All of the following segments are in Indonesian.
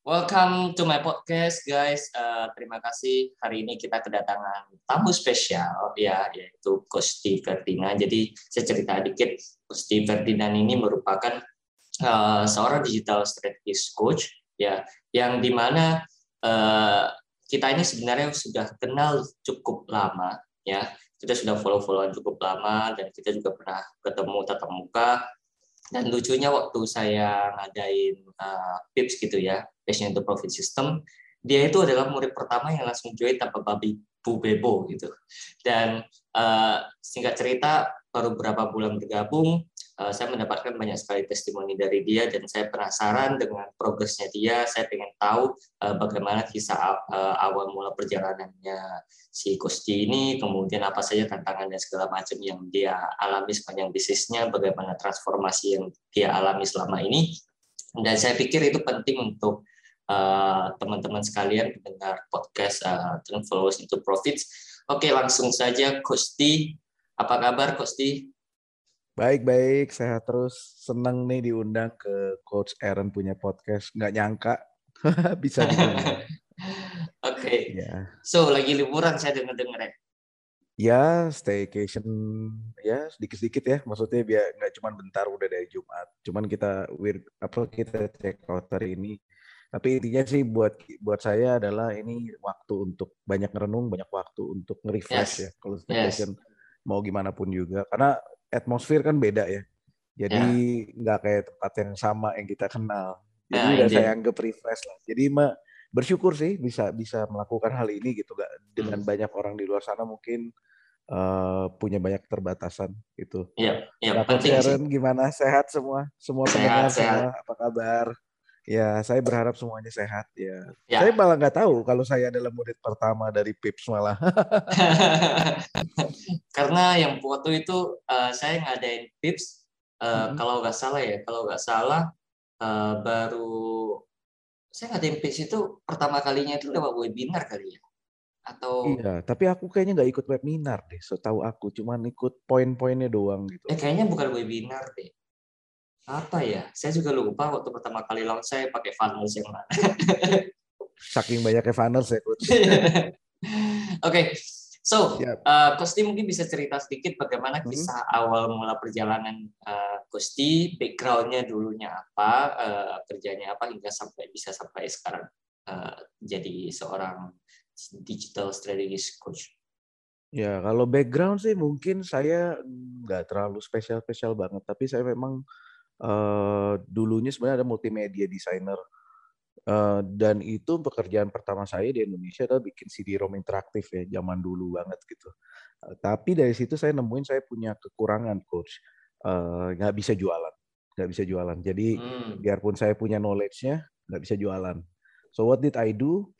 Welcome to my podcast, guys. Uh, terima kasih. Hari ini kita kedatangan tamu spesial, ya, yaitu Steve Ferdinand. Jadi saya cerita dikit, Steve Ferdinand ini merupakan uh, seorang digital strategist coach, ya, yang di mana uh, kita ini sebenarnya sudah kenal cukup lama, ya. Kita sudah follow-followan cukup lama dan kita juga pernah ketemu tatap muka dan lucunya waktu saya ngadain uh, PIPS gitu ya, Passion into Profit System, dia itu adalah murid pertama yang langsung join tanpa babi bu bebo gitu. Dan uh, singkat cerita, baru beberapa bulan bergabung, uh, saya mendapatkan banyak sekali testimoni dari dia dan saya penasaran dengan progresnya dia. Saya ingin tahu uh, bagaimana kisah uh, awal mula perjalanannya si Kusti ini, kemudian apa saja tantangan dan segala macam yang dia alami sepanjang bisnisnya, bagaimana transformasi yang dia alami selama ini. Dan saya pikir itu penting untuk teman-teman uh, sekalian mendengar podcast uh, Turn Followers into Profits. Oke, langsung saja Kusti. Apa kabar Kusti? Baik-baik, sehat terus. Senang nih diundang ke Coach Aaron punya podcast. Nggak nyangka bisa diundang. Oke. Okay. Yeah. So lagi liburan saya dengar-dengar ya. Ya, staycation ya sedikit-sedikit ya. Maksudnya biar nggak cuma bentar udah dari Jumat. Cuman kita wir apa kita check out hari ini. Tapi intinya sih buat buat saya adalah ini waktu untuk banyak renung, banyak waktu untuk nge-refresh yes. ya. Kalau staycation yes. mau gimana pun juga. Karena atmosfer kan beda ya. Jadi nggak yeah. kayak tempat yang sama yang kita kenal. Jadi yeah, udah saya anggap refresh lah. Jadi mah bersyukur sih bisa bisa melakukan hal ini gitu gak dengan hmm. banyak orang di luar sana mungkin uh, punya banyak terbatasan gitu. Iya, iya nah, penting Sharon, sih. gimana? Sehat semua? Semua pendengar semua apa kabar? Ya, saya berharap semuanya sehat ya. ya. Saya malah nggak tahu kalau saya adalah murid pertama dari Pips malah. Karena yang waktu itu uh, saya ngadain Pips uh, hmm. kalau nggak salah ya, kalau nggak salah uh, baru saya nggak tempe itu pertama kalinya itu lewat webinar kali ya atau iya tapi aku kayaknya nggak ikut webinar deh setahu aku cuman ikut poin-poinnya doang gitu eh kayaknya bukan webinar deh apa ya saya juga lupa waktu pertama kali launch saya pakai funnels yang mana saking banyaknya funnels ya coach oke okay. So, uh, Kosti mungkin bisa cerita sedikit bagaimana hmm. kisah hmm. awal mula perjalanan uh, Kosti, backgroundnya dulunya apa, uh, kerjanya apa hingga sampai bisa sampai sekarang uh, jadi seorang digital strategist coach. Ya, kalau background sih mungkin saya nggak terlalu spesial-spesial banget, tapi saya memang uh, dulunya sebenarnya ada multimedia designer Uh, dan itu pekerjaan pertama saya di Indonesia adalah bikin CD-ROM interaktif ya, zaman dulu banget gitu. Uh, tapi dari situ saya nemuin saya punya kekurangan coach, uh, nggak bisa jualan, nggak bisa jualan. Jadi hmm. biarpun saya punya knowledge-nya, nggak bisa jualan. So what did I do?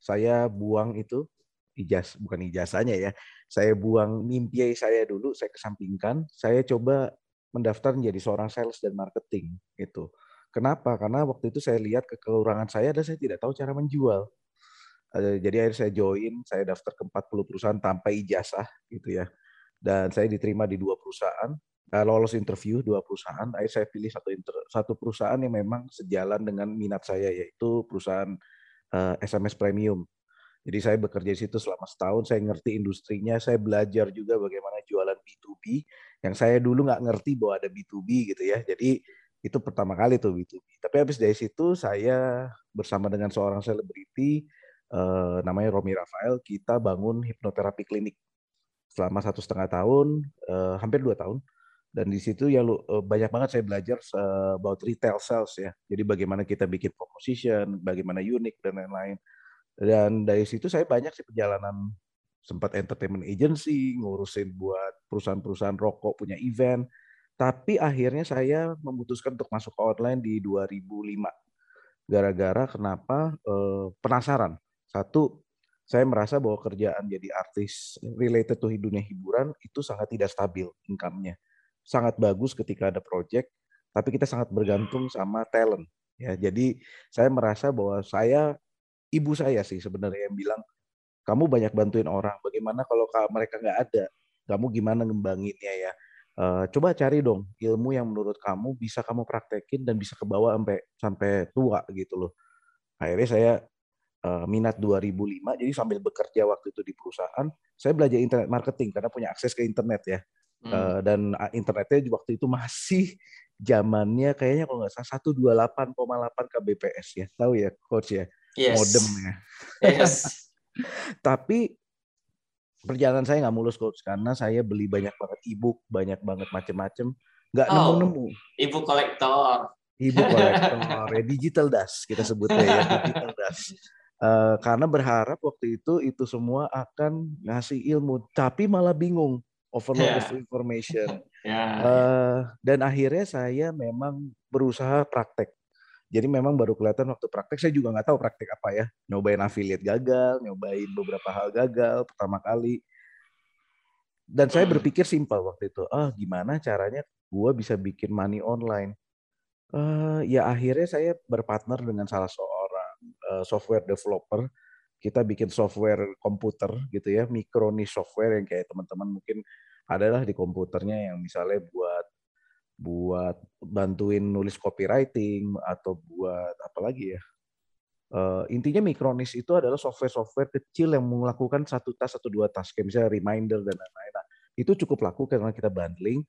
Saya buang itu ijaz, bukan ijazahnya ya. Saya buang mimpi saya dulu, saya kesampingkan. Saya coba mendaftar menjadi seorang sales dan marketing itu Kenapa? Karena waktu itu saya lihat kekurangan saya dan saya tidak tahu cara menjual. Jadi akhirnya saya join, saya daftar ke 40 perusahaan tanpa ijazah gitu ya. Dan saya diterima di dua perusahaan, lolos interview dua perusahaan. Akhirnya saya pilih satu inter, satu perusahaan yang memang sejalan dengan minat saya yaitu perusahaan uh, eh, SMS Premium. Jadi saya bekerja di situ selama setahun, saya ngerti industrinya, saya belajar juga bagaimana jualan B2B yang saya dulu nggak ngerti bahwa ada B2B gitu ya. Jadi itu pertama kali tuh B2B. Tapi habis dari situ saya bersama dengan seorang selebriti eh, namanya Romi Rafael, kita bangun hipnoterapi klinik selama satu setengah tahun, eh, hampir dua tahun. Dan di situ ya eh, banyak banget saya belajar uh, about retail sales ya. Jadi bagaimana kita bikin proposition, bagaimana unik dan lain-lain. Dan dari situ saya banyak sih perjalanan sempat entertainment agency, ngurusin buat perusahaan-perusahaan rokok punya event, tapi akhirnya saya memutuskan untuk masuk ke online di 2005. Gara-gara kenapa? Eh, penasaran. Satu, saya merasa bahwa kerjaan jadi artis related to dunia hiburan itu sangat tidak stabil income-nya. Sangat bagus ketika ada project, tapi kita sangat bergantung sama talent. Ya, jadi saya merasa bahwa saya, ibu saya sih sebenarnya yang bilang, kamu banyak bantuin orang. Bagaimana kalau mereka nggak ada? Kamu gimana ngembanginnya ya? Uh, coba cari dong ilmu yang menurut kamu bisa kamu praktekin dan bisa ke bawah sampai sampai tua gitu loh. Akhirnya saya uh, minat 2005, jadi sambil bekerja waktu itu di perusahaan, saya belajar internet marketing karena punya akses ke internet ya. Hmm. Uh, dan internetnya waktu itu masih zamannya kayaknya kalau nggak salah 128,8 kbps ya. Tahu ya coach ya? Yes. Modemnya. Yes. Tapi perjalanan saya nggak mulus coach karena saya beli banyak banget ebook, banyak banget macem-macem, nggak oh, nemu-nemu. Ibu kolektor. Ibu kolektor, ya digital dust kita sebutnya ya digital dust. Uh, karena berharap waktu itu itu semua akan ngasih ilmu, tapi malah bingung overload yeah. of information. yeah, ya. uh, Dan akhirnya saya memang berusaha praktek. Jadi memang baru kelihatan waktu praktek, saya juga nggak tahu praktek apa ya. Nyobain affiliate gagal, nyobain beberapa hal gagal pertama kali. Dan saya hmm. berpikir simpel waktu itu, ah gimana caranya gue bisa bikin money online. Uh, ya akhirnya saya berpartner dengan salah seorang uh, software developer. Kita bikin software komputer gitu ya, mikro niche software yang kayak teman-teman mungkin adalah di komputernya yang misalnya buat buat bantuin nulis copywriting atau buat apa lagi ya. Uh, intinya Micronis itu adalah software-software kecil yang melakukan satu tas atau dua tas, kayak misalnya reminder dan lain-lain. Nah, itu cukup laku karena kita bundling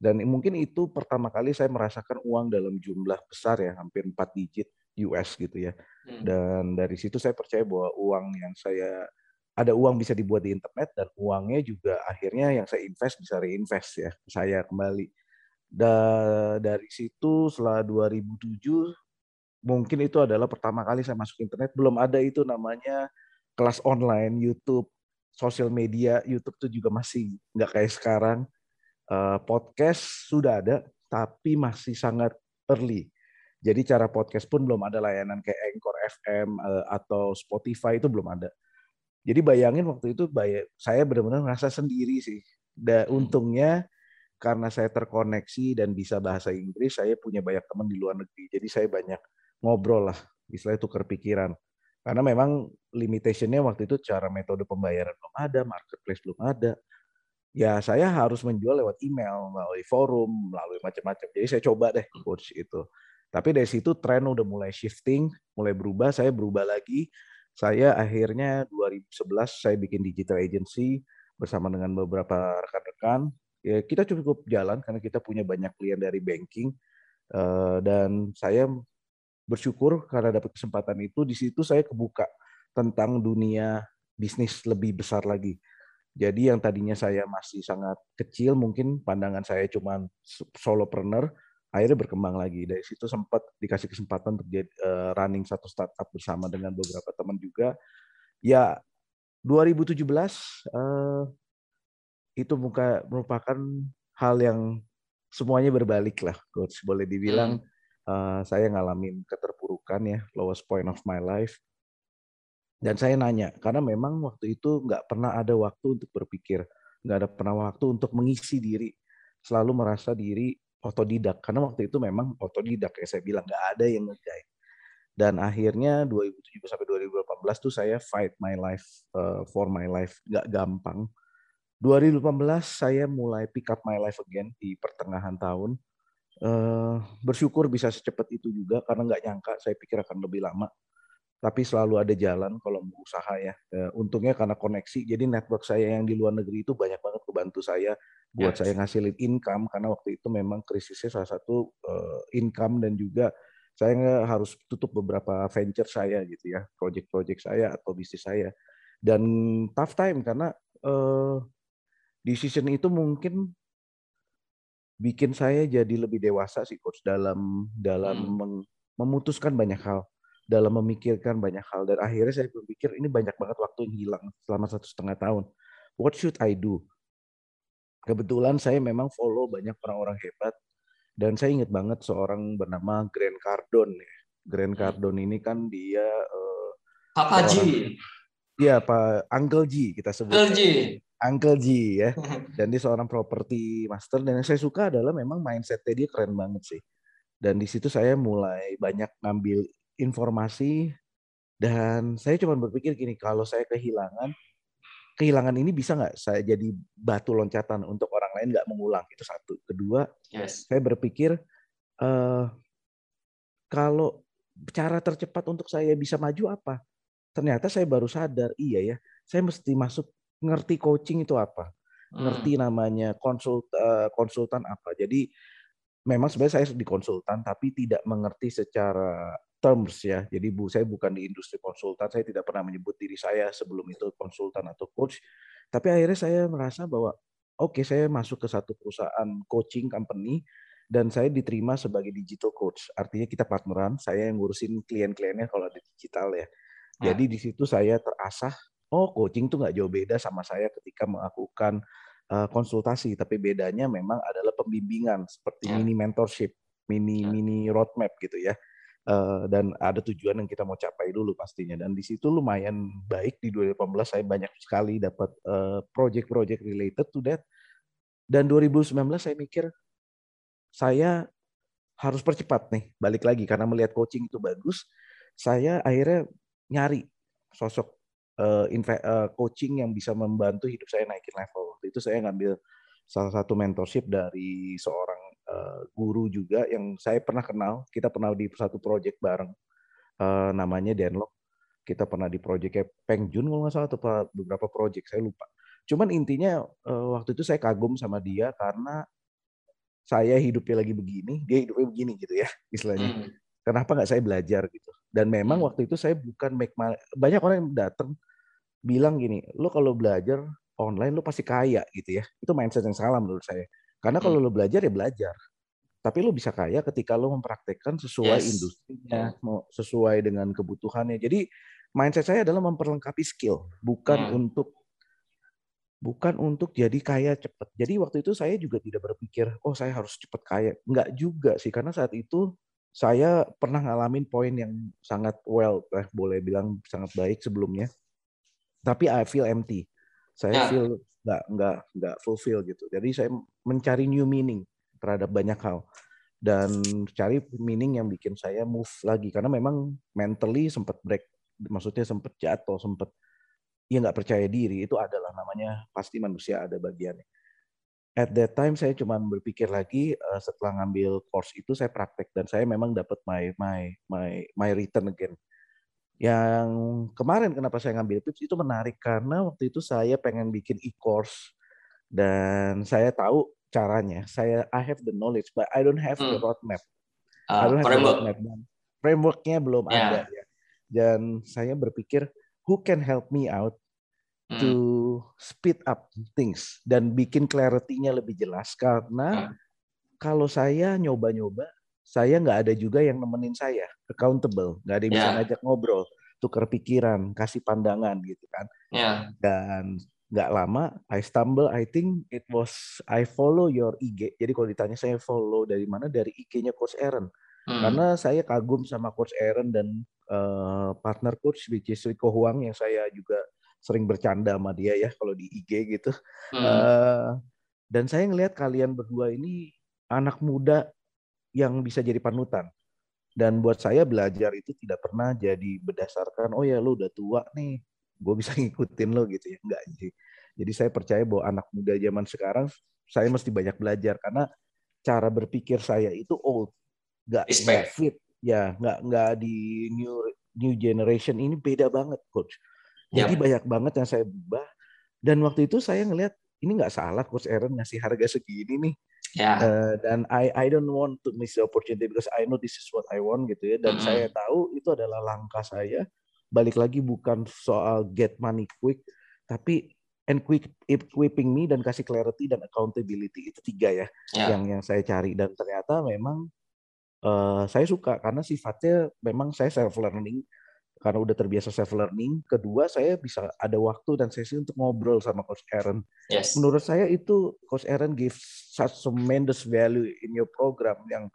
dan mungkin itu pertama kali saya merasakan uang dalam jumlah besar ya, hampir 4 digit US gitu ya. Hmm. Dan dari situ saya percaya bahwa uang yang saya ada uang bisa dibuat di internet dan uangnya juga akhirnya yang saya invest bisa reinvest ya saya kembali. Da, dari situ setelah 2007 mungkin itu adalah pertama kali saya masuk internet belum ada itu namanya kelas online YouTube sosial media YouTube itu juga masih nggak kayak sekarang uh, podcast sudah ada, tapi masih sangat early. Jadi cara podcast pun belum ada layanan kayak Anchor FM uh, eh, atau Spotify itu belum ada. Jadi bayangin waktu itu saya benar-benar merasa sendiri sih. Dan hmm. untungnya karena saya terkoneksi dan bisa bahasa Inggris, saya punya banyak teman di luar negeri. Jadi saya banyak ngobrol lah, istilahnya tukar pikiran. Karena memang limitationnya waktu itu cara metode pembayaran belum ada, marketplace belum ada ya saya harus menjual lewat email, melalui forum, melalui macam-macam. Jadi saya coba deh coach itu. Tapi dari situ tren udah mulai shifting, mulai berubah, saya berubah lagi. Saya akhirnya 2011 saya bikin digital agency bersama dengan beberapa rekan-rekan. Ya kita cukup jalan karena kita punya banyak klien dari banking eh, dan saya bersyukur karena dapat kesempatan itu di situ saya kebuka tentang dunia bisnis lebih besar lagi jadi yang tadinya saya masih sangat kecil, mungkin pandangan saya cuma solopreneur, akhirnya berkembang lagi. Dari situ sempat dikasih kesempatan untuk uh, running satu startup bersama dengan beberapa teman juga. Ya 2017 uh, eh, itu muka, merupakan hal yang semuanya berbalik lah, coach. Boleh dibilang hmm. uh, saya ngalamin keterpurukan ya, lowest point of my life dan saya nanya, karena memang waktu itu nggak pernah ada waktu untuk berpikir, nggak ada pernah waktu untuk mengisi diri, selalu merasa diri otodidak. Karena waktu itu memang otodidak, ya saya bilang nggak ada yang ngeguide. Dan akhirnya 2007 sampai 2018 tuh saya fight my life uh, for my life, nggak gampang. 2018 saya mulai pick up my life again di pertengahan tahun. Uh, bersyukur bisa secepat itu juga karena nggak nyangka saya pikir akan lebih lama tapi selalu ada jalan kalau mau usaha ya. Eh, untungnya karena koneksi, jadi network saya yang di luar negeri itu banyak banget kebantu saya buat yes. saya ngasilin income karena waktu itu memang krisisnya salah satu uh, income dan juga saya harus tutup beberapa venture saya gitu ya, project-project saya atau bisnis saya. Dan tough time karena uh, decision itu mungkin bikin saya jadi lebih dewasa sih coach dalam dalam hmm. memutuskan banyak hal dalam memikirkan banyak hal dan akhirnya saya berpikir ini banyak banget waktu yang hilang selama satu setengah tahun. What should I do? Kebetulan saya memang follow banyak orang-orang hebat dan saya ingat banget seorang bernama Grant Cardone. Ya. Grant hmm. Cardone ini kan dia uh, Papa G. Iya, Pak Uncle G kita sebut. Uncle G. Uncle G ya. Dan dia seorang property master dan yang saya suka adalah memang mindsetnya dia keren banget sih. Dan di situ saya mulai banyak ngambil informasi dan saya cuma berpikir gini, kalau saya kehilangan, kehilangan ini bisa nggak saya jadi batu loncatan untuk orang lain nggak mengulang itu satu. Kedua, yes. saya berpikir uh, kalau cara tercepat untuk saya bisa maju apa? Ternyata saya baru sadar, iya ya, saya mesti masuk ngerti coaching itu apa, ngerti hmm. namanya konsult uh, konsultan apa. Jadi memang sebenarnya saya di konsultan tapi tidak mengerti secara terms ya. Jadi bu saya bukan di industri konsultan, saya tidak pernah menyebut diri saya sebelum itu konsultan atau coach. Tapi akhirnya saya merasa bahwa oke okay, saya masuk ke satu perusahaan coaching company dan saya diterima sebagai digital coach. Artinya kita partneran, saya yang ngurusin klien-kliennya kalau ada digital ya. ya. Jadi di situ saya terasah, oh coaching tuh nggak jauh beda sama saya ketika melakukan uh, konsultasi, tapi bedanya memang adalah pembimbingan seperti ya. mini mentorship, mini ya. mini roadmap gitu ya. Uh, dan ada tujuan yang kita mau capai dulu pastinya. Dan di situ lumayan baik di 2018 saya banyak sekali dapat uh, project-project related to that. Dan 2019 saya mikir saya harus percepat nih balik lagi karena melihat coaching itu bagus saya akhirnya nyari sosok uh, uh, coaching yang bisa membantu hidup saya naikin level waktu itu saya ngambil salah satu mentorship dari seorang uh, guru juga yang saya pernah kenal kita pernah di satu project bareng uh, namanya Denlock kita pernah di projectnya Peng Jun kalau nggak salah atau beberapa project saya lupa cuman intinya uh, waktu itu saya kagum sama dia karena saya hidupnya lagi begini, dia hidupnya begini gitu ya istilahnya. Hmm. Kenapa nggak saya belajar gitu? Dan memang hmm. waktu itu saya bukan make my, banyak orang yang datang bilang gini, lo kalau belajar online lo pasti kaya gitu ya. Itu mindset yang salah menurut saya. Karena kalau hmm. lo belajar ya belajar. Tapi lo bisa kaya ketika lo mempraktekkan sesuai yes. industrinya, mau sesuai dengan kebutuhannya. Jadi mindset saya adalah memperlengkapi skill, bukan hmm. untuk bukan untuk jadi kaya cepat. Jadi waktu itu saya juga tidak berpikir, oh saya harus cepat kaya. Enggak juga sih, karena saat itu saya pernah ngalamin poin yang sangat well, eh, boleh bilang sangat baik sebelumnya. Tapi I feel empty. Saya ya. feel nggak nggak nggak fulfill gitu. Jadi saya mencari new meaning terhadap banyak hal dan cari meaning yang bikin saya move lagi karena memang mentally sempat break, maksudnya sempat jatuh, sempat ya nggak percaya diri itu adalah namanya pasti manusia ada bagiannya. At that time saya cuma berpikir lagi uh, setelah ngambil course itu saya praktek dan saya memang dapat my my my my return again. Yang kemarin kenapa saya ngambil tips itu menarik karena waktu itu saya pengen bikin e-course dan saya tahu caranya. Saya I have the knowledge but I don't have hmm. the roadmap. Uh, I don't have framework. the roadmap. Frameworknya belum yeah. ada ya. Dan saya berpikir who can help me out hmm. to speed up things dan bikin clarity-nya lebih jelas karena hmm. kalau saya nyoba-nyoba saya nggak ada juga yang nemenin saya accountable nggak ada yang yeah. bisa ngajak ngobrol tukar pikiran kasih pandangan gitu kan yeah. dan nggak lama I stumble I think it was I follow your IG jadi kalau ditanya saya follow dari mana dari IG-nya Coach Aaron hmm. karena saya kagum sama Coach Aaron dan uh, partner coach which is Rico Huang yang saya juga sering bercanda sama dia ya kalau di IG gitu. Hmm. Uh, dan saya ngelihat kalian berdua ini anak muda yang bisa jadi panutan. Dan buat saya belajar itu tidak pernah jadi berdasarkan oh ya lu udah tua nih, gue bisa ngikutin lo gitu ya. Enggak sih. Jadi saya percaya bahwa anak muda zaman sekarang saya mesti banyak belajar. Karena cara berpikir saya itu old, nggak fit. Ya nggak nggak di new new generation. Ini beda banget coach. Jadi yep. banyak banget yang saya ubah. Dan waktu itu saya ngelihat ini nggak salah coach Aaron ngasih harga segini nih yeah. Ya. uh, dan I I don't want to miss the opportunity because I know this is what I want gitu ya dan mm -hmm. saya tahu itu adalah langkah saya balik lagi bukan soal get money quick tapi and quick equipping me dan kasih clarity dan accountability itu tiga ya yeah. yang yang saya cari dan ternyata memang uh, saya suka karena sifatnya memang saya self learning karena udah terbiasa self learning. Kedua, saya bisa ada waktu dan sesi untuk ngobrol sama Coach Aaron. Yes. Menurut saya itu Coach Aaron give such tremendous value in your program yang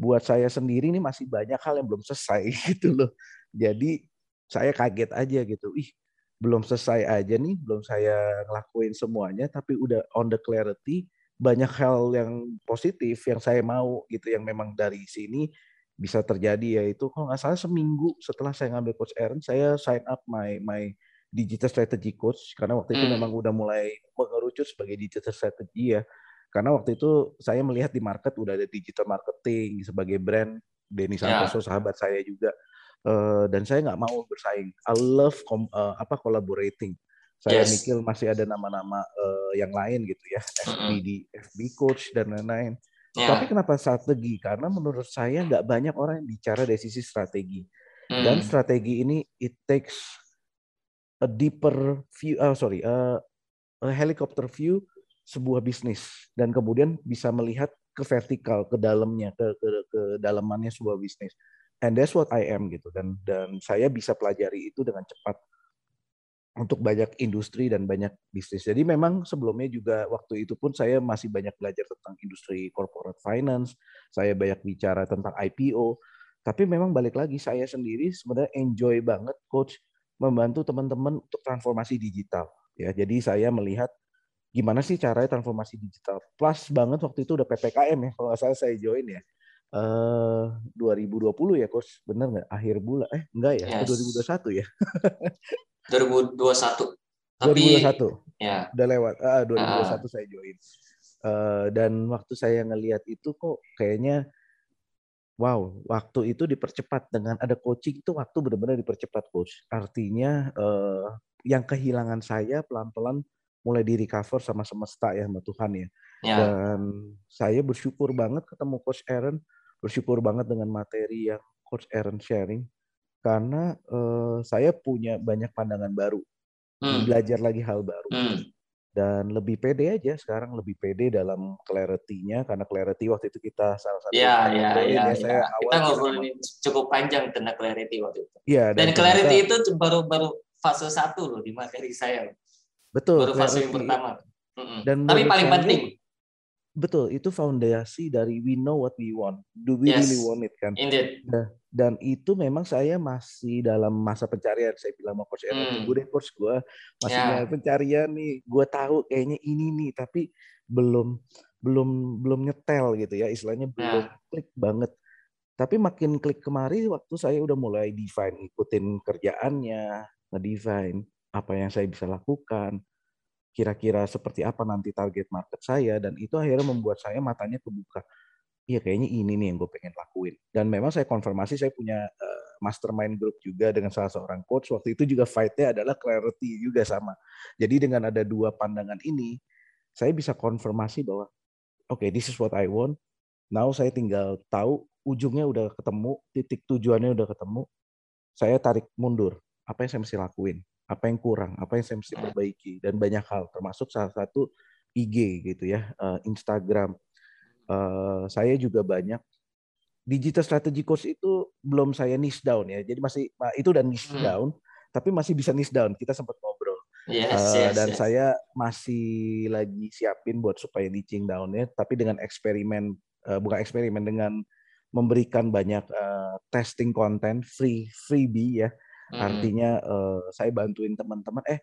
buat saya sendiri ini masih banyak hal yang belum selesai gitu loh. Jadi saya kaget aja gitu. Ih, belum selesai aja nih, belum saya ngelakuin semuanya tapi udah on the clarity banyak hal yang positif yang saya mau gitu yang memang dari sini bisa terjadi yaitu kalau nggak salah seminggu setelah saya ngambil coach Aaron saya sign up my my digital strategy coach karena waktu itu hmm. memang udah mulai mengerucut sebagai digital strategy ya karena waktu itu saya melihat di market udah ada digital marketing sebagai brand Denny ya. Santoso yeah. sahabat saya juga uh, dan saya nggak mau bersaing I love com, uh, apa collaborating saya yes. mikir masih ada nama-nama uh, yang lain gitu ya FBD mm-hmm. FB coach dan lain-lain yeah. tapi kenapa strategi? Karena menurut saya nggak banyak orang yang bicara dari sisi strategi. Mm. dan strategi ini it takes a deeper view uh, sorry uh, a helicopter view sebuah bisnis. Dan kemudian bisa melihat ke vertikal ke dalamnya ke ke, ke dalamannya sebuah bisnis. And that's what I am gitu. Dan dan saya bisa pelajari itu dengan cepat untuk banyak industri dan banyak bisnis. Jadi memang sebelumnya juga waktu itu pun saya masih banyak belajar tentang industri corporate finance, saya banyak bicara tentang IPO, tapi memang balik lagi saya sendiri sebenarnya enjoy banget coach membantu teman-teman untuk transformasi digital. Ya, jadi saya melihat gimana sih caranya transformasi digital. Plus banget waktu itu udah PPKM ya, kalau nggak salah saya join ya. Uh, eh, 2020 ya, coach. Bener nggak? Akhir bulan? Eh, enggak ya? Yes. 2021 ya? 2021. Tapi 2021. Ya. Udah lewat. Ah, 2021 uh. saya join. Uh, dan waktu saya ngelihat itu kok kayaknya wow, waktu itu dipercepat dengan ada coaching itu waktu benar-benar dipercepat coach. Artinya uh, yang kehilangan saya pelan-pelan mulai di recover sama semesta ya sama Tuhan ya. ya. Dan saya bersyukur banget ketemu coach Aaron, bersyukur banget dengan materi yang coach Aaron sharing karena uh, saya punya banyak pandangan baru, hmm. belajar lagi hal baru. Hmm. Dan lebih pede aja sekarang lebih pede dalam clarity-nya karena clarity waktu itu kita salah satu ya, ya, ya, ya, ya. kita ngobrolin cukup panjang tentang clarity waktu itu. Ya, dan, dan clarity kita, itu baru baru fase satu loh di materi saya. Betul. Baru fase yang pertama. Dan Tapi paling penting Betul, itu fondasi dari we know what we want. Do we yes, really want it kan? Indeed. Nah, dan itu memang saya masih dalam masa pencarian. Saya bilang sama coach Aaron, hmm. gue deh coach gue masih yeah. pencarian nih. Gue tahu kayaknya ini nih, tapi belum belum belum nyetel gitu ya, istilahnya ya. belum yeah. klik banget. Tapi makin klik kemari waktu saya udah mulai define, ikutin kerjaannya, ngedefine apa yang saya bisa lakukan, kira-kira seperti apa nanti target market saya dan itu akhirnya membuat saya matanya kebuka. Iya kayaknya ini nih yang gue pengen lakuin. Dan memang saya konfirmasi saya punya uh, mastermind group juga dengan salah seorang coach. Waktu itu juga fight-nya adalah clarity juga sama. Jadi dengan ada dua pandangan ini, saya bisa konfirmasi bahwa oke okay, this is what I want. Now saya tinggal tahu ujungnya udah ketemu, titik tujuannya udah ketemu. Saya tarik mundur. Apa yang saya mesti lakuin? Apa yang kurang, apa yang saya mesti hmm. perbaiki dan banyak hal termasuk salah satu IG gitu ya, uh, Instagram. Uh, saya juga banyak digital strategy course itu belum saya niche down ya. Jadi masih itu dan niche hmm. down, tapi masih bisa niche down. Kita sempat ngobrol. Yes, uh, yes, dan yes. saya masih lagi siapin buat supaya niching down ya, tapi dengan eksperimen uh, bukan eksperimen dengan memberikan banyak uh, testing konten free freebie ya Hmm. Artinya uh, saya bantuin teman-teman, eh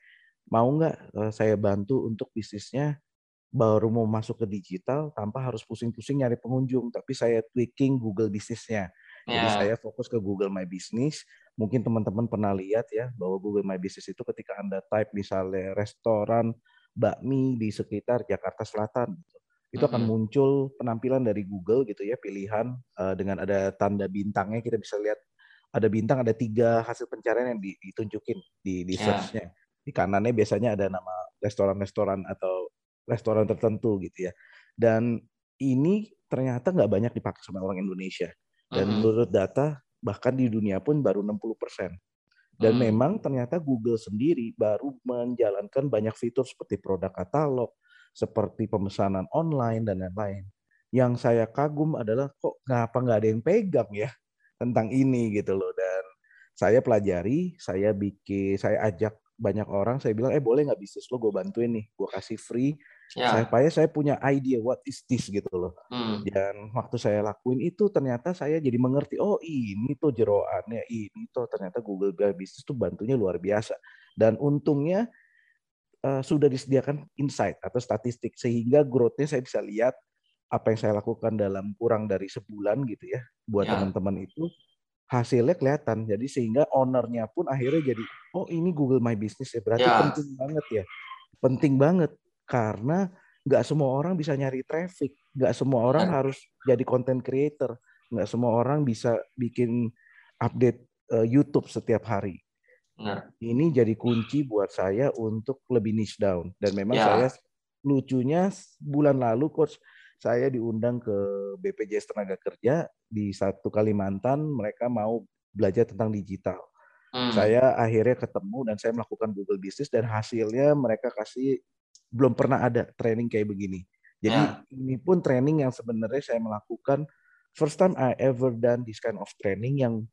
mau nggak uh, saya bantu untuk bisnisnya baru mau masuk ke digital tanpa harus pusing-pusing nyari pengunjung, tapi saya tweaking Google bisnisnya. Yeah. Jadi ya. saya fokus ke Google My Business. Mungkin teman-teman pernah lihat ya bahwa Google My Business itu ketika Anda type misalnya restoran bakmi di sekitar Jakarta Selatan gitu, itu akan muncul penampilan dari Google gitu ya pilihan uh, dengan ada tanda bintangnya kita bisa lihat ada bintang ada tiga hasil pencarian yang ditunjukin di di ya. search-nya. Di kanannya biasanya ada nama restoran-restoran atau restoran tertentu gitu ya. Dan ini ternyata nggak banyak dipakai sama orang Indonesia. Dan uh-huh. menurut data bahkan di dunia pun baru 60%. Dan uh-huh. memang ternyata Google sendiri baru menjalankan banyak fitur seperti produk katalog, seperti pemesanan online dan lain-lain. Yang saya kagum adalah kok ngapa nggak ada yang pegang ya tentang ini gitu loh dan saya pelajari, saya bikin, saya ajak banyak orang, saya bilang, eh boleh nggak bisnis lo gue bantuin nih, gue kasih free. Ya. Saya supaya saya punya idea what is this gitu loh. Hmm. Dan waktu saya lakuin itu ternyata saya jadi mengerti, oh ini tuh jeroannya, ini tuh ternyata Google Business tuh bantunya luar biasa. Dan untungnya uh, sudah disediakan insight atau statistik sehingga growth-nya saya bisa lihat apa yang saya lakukan dalam kurang dari sebulan gitu ya buat ya. teman-teman itu hasilnya kelihatan jadi sehingga ownernya pun akhirnya jadi oh ini Google My Business ya berarti ya. penting banget ya penting banget karena nggak semua orang bisa nyari traffic nggak semua orang ya. harus jadi content creator nggak semua orang bisa bikin update uh, YouTube setiap hari. Nah. Ini jadi kunci buat saya untuk lebih niche down. Dan memang ya. saya lucunya bulan lalu coach saya diundang ke BPJS Tenaga Kerja di satu Kalimantan. Mereka mau belajar tentang digital. Hmm. Saya akhirnya ketemu dan saya melakukan Google Business dan hasilnya mereka kasih belum pernah ada training kayak begini. Jadi yeah. ini pun training yang sebenarnya saya melakukan first time I ever done this kind of training yang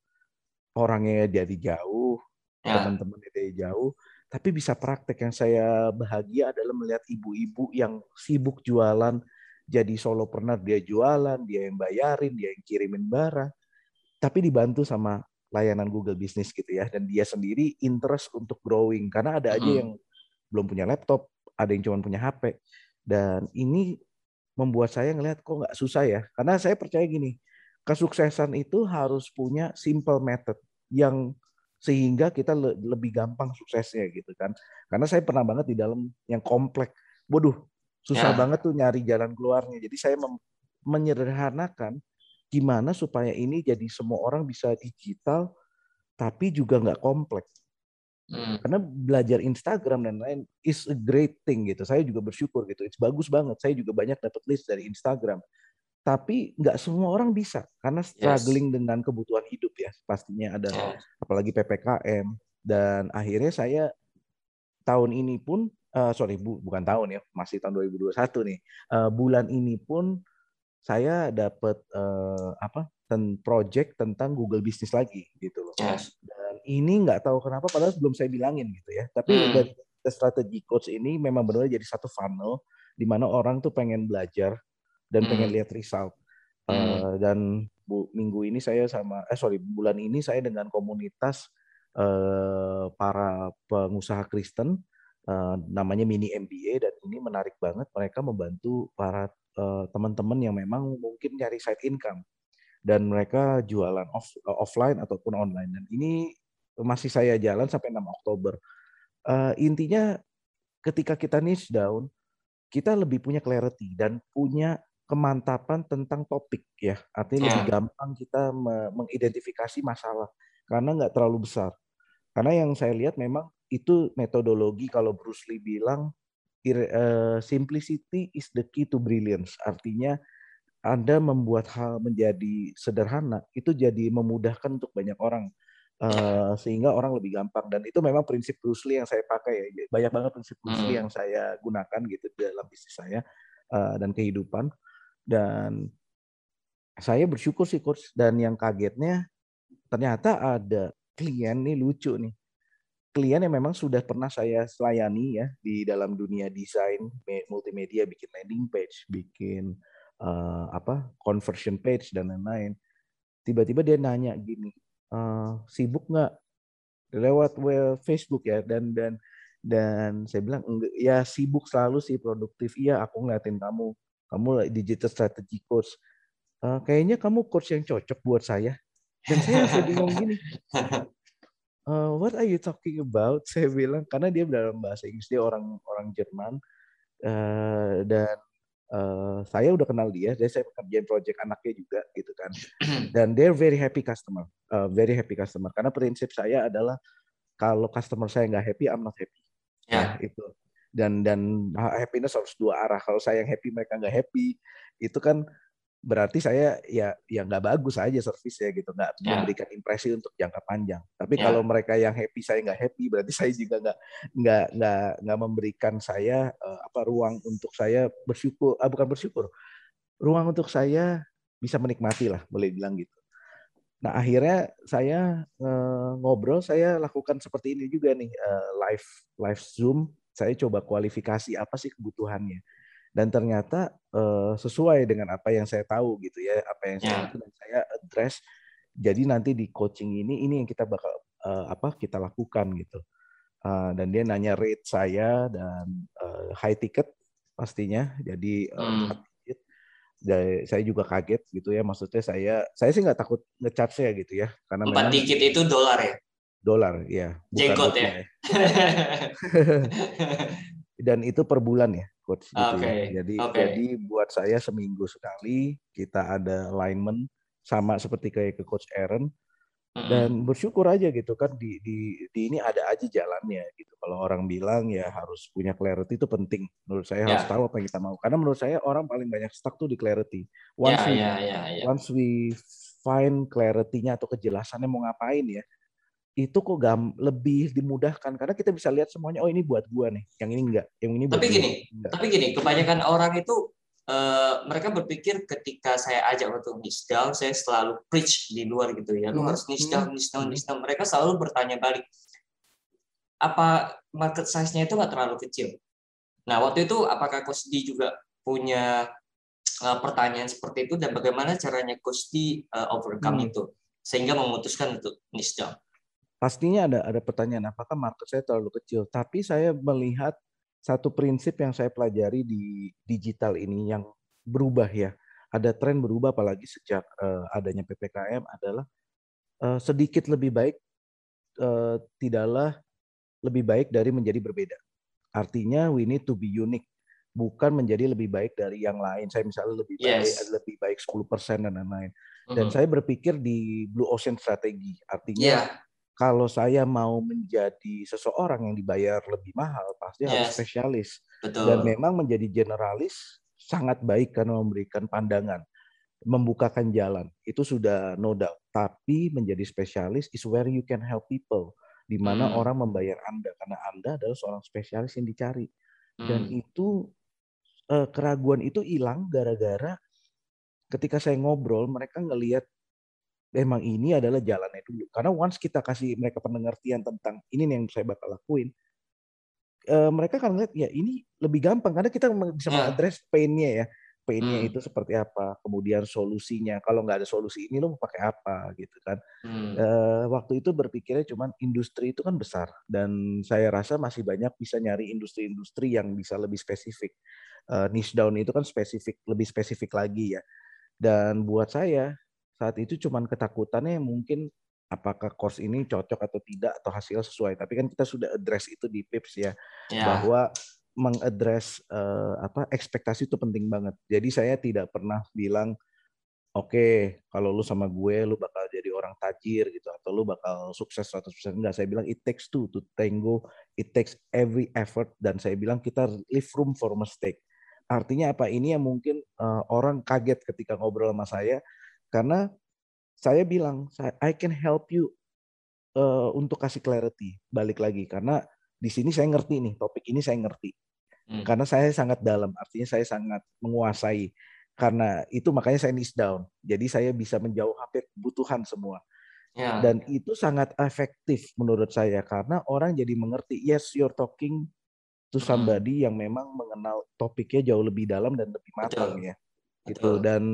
orangnya dari jauh, yeah. teman-teman dari jauh, tapi bisa praktek. Yang saya bahagia adalah melihat ibu-ibu yang sibuk jualan, jadi solopreneur dia jualan, dia yang bayarin, dia yang kirimin barang, tapi dibantu sama layanan Google Business gitu ya, dan dia sendiri interest untuk growing karena ada aja yang belum punya laptop, ada yang cuma punya HP dan ini membuat saya ngelihat kok nggak susah ya. Karena saya percaya gini, kesuksesan itu harus punya simple method yang sehingga kita le lebih gampang suksesnya gitu kan. Karena saya pernah banget di dalam yang kompleks. Bodoh, susah ya. banget tuh nyari jalan keluarnya. Jadi saya menyederhanakan gimana supaya ini jadi semua orang bisa digital tapi juga nggak kompleks. Hmm. Karena belajar Instagram dan lain is a great thing gitu. Saya juga bersyukur gitu. It's bagus banget. Saya juga banyak dapat list dari Instagram. Tapi nggak semua orang bisa karena struggling yes. dengan kebutuhan hidup ya. Pastinya ada yes. apalagi PPKM dan akhirnya saya tahun ini pun uh, sorry bu, bukan tahun ya, masih tahun 2021 nih. Uh, bulan ini pun saya dapat uh, apa? ten project tentang Google Business lagi gitu loh. Yes ini nggak tahu kenapa padahal belum saya bilangin gitu ya. Tapi hmm. dari strategi coach ini memang benar jadi satu funnel di mana orang tuh pengen belajar dan hmm. pengen lihat result. Hmm. Uh, dan bu, minggu ini saya sama eh sorry bulan ini saya dengan komunitas uh, para pengusaha Kristen uh, namanya mini MBA dan ini menarik banget mereka membantu para uh, teman-teman yang memang mungkin nyari side income dan mereka jualan off, offline ataupun online dan ini masih saya jalan sampai 6 Oktober. Uh, intinya ketika kita niche down, kita lebih punya clarity dan punya kemantapan tentang topik ya. Artinya lebih ya. gampang kita mengidentifikasi masalah karena nggak terlalu besar. Karena yang saya lihat memang itu metodologi kalau Bruce Lee bilang uh, simplicity is the key to brilliance. Artinya anda membuat hal menjadi sederhana itu jadi memudahkan untuk banyak orang. Uh, sehingga orang lebih gampang. Dan itu memang prinsip Bruce Lee yang saya pakai ya. Banyak banget prinsip Bruce Lee hmm. yang saya gunakan gitu dalam bisnis saya uh, dan kehidupan. Dan saya bersyukur sih coach. Dan yang kagetnya ternyata ada klien nih lucu nih klien yang memang sudah pernah saya selayani ya di dalam dunia desain multimedia bikin landing page bikin uh, apa conversion page dan lain-lain. Tiba-tiba dia nanya gini uh, sibuk nggak? Lewat well Facebook ya dan dan dan saya bilang ya sibuk selalu sih produktif. Iya aku ngeliatin kamu. Kamu digital strategy coach uh, kayaknya kamu coach yang cocok buat saya. Dan saya langsung bingung gini uh, what are you talking about saya bilang karena dia dalam bahasa Inggris dia orang orang Jerman uh, dan uh, saya udah kenal dia, jadi saya kerjain project anaknya juga gitu kan. Dan they're very happy customer, uh, very happy customer. Karena prinsip saya adalah kalau customer saya nggak happy, I'm not happy. Ya. Yeah. itu. Dan dan happiness harus dua arah. Kalau saya yang happy, mereka nggak happy, itu kan berarti saya ya ya nggak bagus aja servis ya gitu. Nggak yeah. memberikan impresi untuk jangka panjang. Tapi yeah. kalau mereka yang happy saya nggak happy berarti saya juga nggak nggak nggak nggak memberikan saya uh, apa ruang untuk saya bersyukur. Uh, bukan bersyukur. Ruang untuk saya bisa menikmati lah boleh bilang gitu. Nah akhirnya saya uh, ngobrol saya lakukan seperti ini juga nih uh, live live zoom. Saya coba kualifikasi apa sih kebutuhannya dan ternyata uh, sesuai dengan apa yang saya tahu gitu ya apa yang saya yeah. dan saya address jadi nanti di coaching ini ini yang kita bakal uh, apa kita lakukan gitu uh, dan dia nanya rate saya dan uh, high ticket pastinya jadi uh, hmm. Jadi, saya juga kaget gitu ya maksudnya saya saya sih nggak takut ngecharge ya gitu ya karena empat tiket itu dolar ya dolar ya jenggot ya, ya. dan itu per bulan ya coach gitu okay. ya. Jadi okay. jadi buat saya seminggu sekali kita ada alignment sama seperti kayak ke coach Aaron dan bersyukur aja gitu kan di di di ini ada aja jalannya gitu kalau orang bilang ya harus punya clarity itu penting menurut saya yeah. harus tahu apa yang kita mau karena menurut saya orang paling banyak stuck tuh di clarity once yeah, we yeah, yeah, yeah. once we find clarity-nya atau kejelasannya mau ngapain ya itu kok gam lebih dimudahkan karena kita bisa lihat semuanya oh ini buat gua nih yang ini enggak yang ini buat tapi gini enggak. tapi gini kebanyakan orang itu Uh, mereka berpikir ketika saya ajak untuk niche down, saya selalu preach di luar gitu ya. Lu hmm. harus niche down, niche down, niche down. Mereka selalu bertanya balik, apa market size-nya itu nggak terlalu kecil? Nah, waktu itu apakah D juga punya uh, pertanyaan seperti itu dan bagaimana caranya D uh, overcome hmm. itu sehingga memutuskan untuk niche down? Pastinya ada ada pertanyaan apakah market saya terlalu kecil, tapi saya melihat satu prinsip yang saya pelajari di digital ini yang berubah ya. Ada tren berubah apalagi sejak uh, adanya PPKM adalah uh, sedikit lebih baik uh, tidaklah lebih baik dari menjadi berbeda. Artinya we need to be unique bukan menjadi lebih baik dari yang lain. Saya misalnya lebih baik yes. lebih baik 10% dan lain-lain. Dan mm -hmm. saya berpikir di blue ocean strategi. Artinya yeah kalau saya mau menjadi seseorang yang dibayar lebih mahal, pasti yes. harus spesialis. Betul. Dan memang menjadi generalis sangat baik karena memberikan pandangan, membukakan jalan. Itu sudah no doubt. Tapi menjadi spesialis is where you can help people. Di mana hmm. orang membayar Anda karena Anda adalah seorang spesialis yang dicari. Hmm. Dan itu eh, keraguan itu hilang gara-gara ketika saya ngobrol mereka ngelihat memang ini adalah jalannya dulu. Karena once kita kasih mereka pengertian tentang ini yang saya bakal lakuin, uh, mereka akan lihat ya ini lebih gampang karena kita bisa yeah. mengadres pain-nya ya. Pain-nya hmm. itu seperti apa, kemudian solusinya. Kalau nggak ada solusi ini lo mau pakai apa gitu kan. Hmm. Uh, waktu itu berpikirnya cuman industri itu kan besar dan saya rasa masih banyak bisa nyari industri-industri yang bisa lebih spesifik. Uh, niche down itu kan spesifik, lebih spesifik lagi ya. Dan buat saya saat itu cuman ketakutannya mungkin apakah course ini cocok atau tidak atau hasil sesuai. Tapi kan kita sudah address itu di PIPS ya, ya. bahwa mengadres uh, apa ekspektasi itu penting banget. Jadi saya tidak pernah bilang oke okay, kalau lu sama gue lu bakal jadi orang tajir gitu atau lu bakal sukses 100% enggak. Saya bilang it takes two to tango, it takes every effort dan saya bilang kita leave room for mistake. Artinya apa? Ini yang mungkin uh, orang kaget ketika ngobrol sama saya karena saya bilang, I can help you uh, untuk kasih clarity. Balik lagi karena di sini saya ngerti nih topik ini saya ngerti. Hmm. Karena saya sangat dalam, artinya saya sangat menguasai. Karena itu makanya saya niche down. Jadi saya bisa menjauh hampir kebutuhan semua. Yeah. Dan itu sangat efektif menurut saya karena orang jadi mengerti. Yes, you're talking to hmm. somebody hmm. yang memang mengenal topiknya jauh lebih dalam dan lebih matang ya. Gitu dan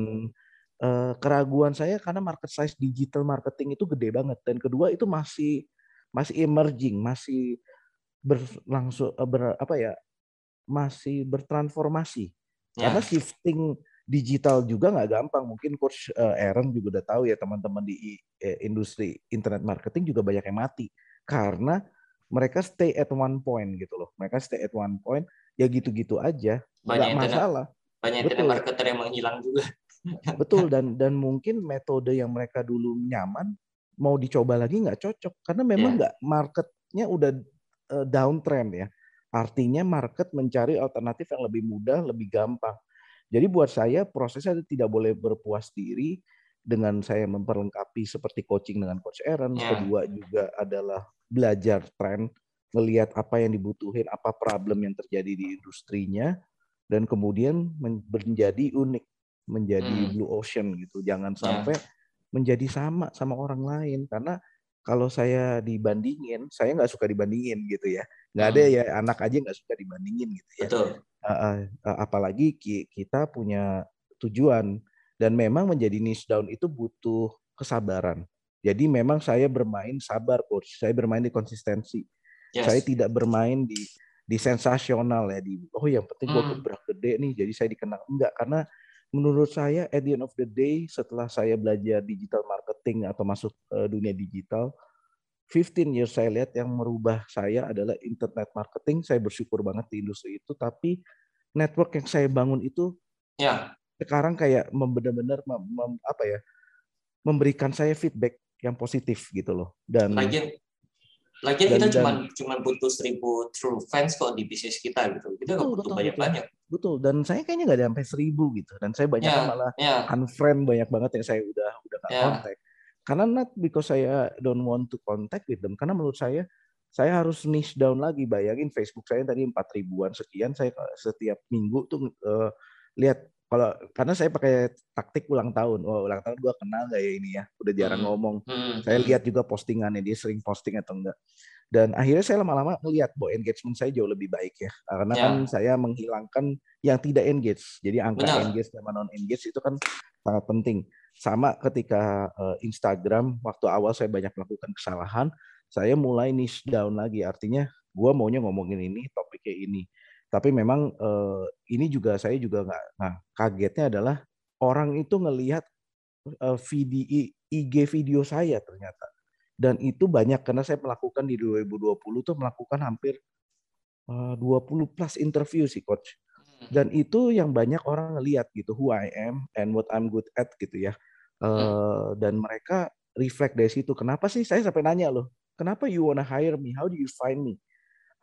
uh, keraguan saya karena market size digital marketing itu gede banget dan kedua itu masih masih emerging, masih berlangsung uh, ber, apa ya? masih bertransformasi. Yeah. Karena shifting digital juga nggak gampang. Mungkin coach uh, Aaron juga udah tahu ya teman-teman di eh, industri internet marketing juga banyak yang mati karena mereka stay at one point gitu loh. Mereka stay at one point ya gitu-gitu aja. Banyak masalah. Banyak internet marketer yang menghilang juga. Betul dan dan mungkin metode yang mereka dulu nyaman mau dicoba lagi nggak cocok karena memang iya. nggak yeah. marketnya udah uh, downtrend ya. Artinya market mencari alternatif yang lebih mudah, lebih gampang. Jadi buat saya prosesnya tidak boleh berpuas diri dengan saya memperlengkapi seperti coaching dengan coach Aaron. Yeah. Kedua juga adalah belajar tren, melihat apa yang dibutuhin, apa problem yang terjadi di industrinya, dan kemudian menjadi unik menjadi hmm. blue ocean gitu. Jangan ya. sampai yeah. menjadi sama sama orang lain karena kalau saya dibandingin, saya nggak suka dibandingin gitu ya. Nggak hmm. ada ya anak aja nggak suka dibandingin gitu ya. Betul. Uh, uh, apalagi kita punya tujuan dan memang menjadi niche down itu butuh kesabaran. Jadi memang saya bermain sabar coach, saya bermain di konsistensi. Yes. Saya tidak bermain di di sensasional ya di oh yang penting gue hmm. gebrak gede nih jadi saya dikenal enggak karena menurut saya at the end of the day setelah saya belajar digital marketing atau masuk uh, dunia digital 15 years saya lihat yang merubah saya adalah internet marketing saya bersyukur banget di industri itu tapi network yang saya bangun itu ya sekarang kayak benar-benar apa ya memberikan saya feedback yang positif gitu loh. Dan lagi lagi kita cuma cuma butuh seribu true fans kok di bisnis kita gitu. Kita nggak butuh banyak-banyak. Betul. Dan saya kayaknya nggak ada sampai seribu gitu. Dan saya banyak yeah, malah yeah. unfriend banyak banget yang saya udah udah nggak yeah. kontak. Karena not because saya don't want to contact with them. Karena menurut saya saya harus niche down lagi. Bayangin Facebook saya tadi empat ribuan sekian. Saya setiap minggu tuh uh, lihat kalau karena saya pakai taktik ulang tahun. Oh, ulang tahun gue kenal gak ya ini ya? Udah jarang hmm. ngomong. Hmm. Saya lihat juga postingannya dia sering posting atau enggak. Dan akhirnya saya lama-lama melihat bahwa engagement saya jauh lebih baik ya. Karena yeah. kan saya menghilangkan yang tidak engage. Jadi angka Benar. engage sama non engage itu kan sangat penting. Sama ketika uh, Instagram waktu awal saya banyak melakukan kesalahan, saya mulai niche down lagi. Artinya gue maunya ngomongin ini, topiknya ini tapi memang uh, ini juga saya juga nggak nah kagetnya adalah orang itu ngelihat uh, video IG video saya ternyata. Dan itu banyak karena saya melakukan di 2020 tuh melakukan hampir uh, 20 plus interview sih coach. Hmm. dan itu yang banyak orang ngelihat gitu who I am and what I'm good at gitu ya. Uh, dan mereka reflect dari situ kenapa sih? Saya sampai nanya loh kenapa you wanna hire me? How do you find me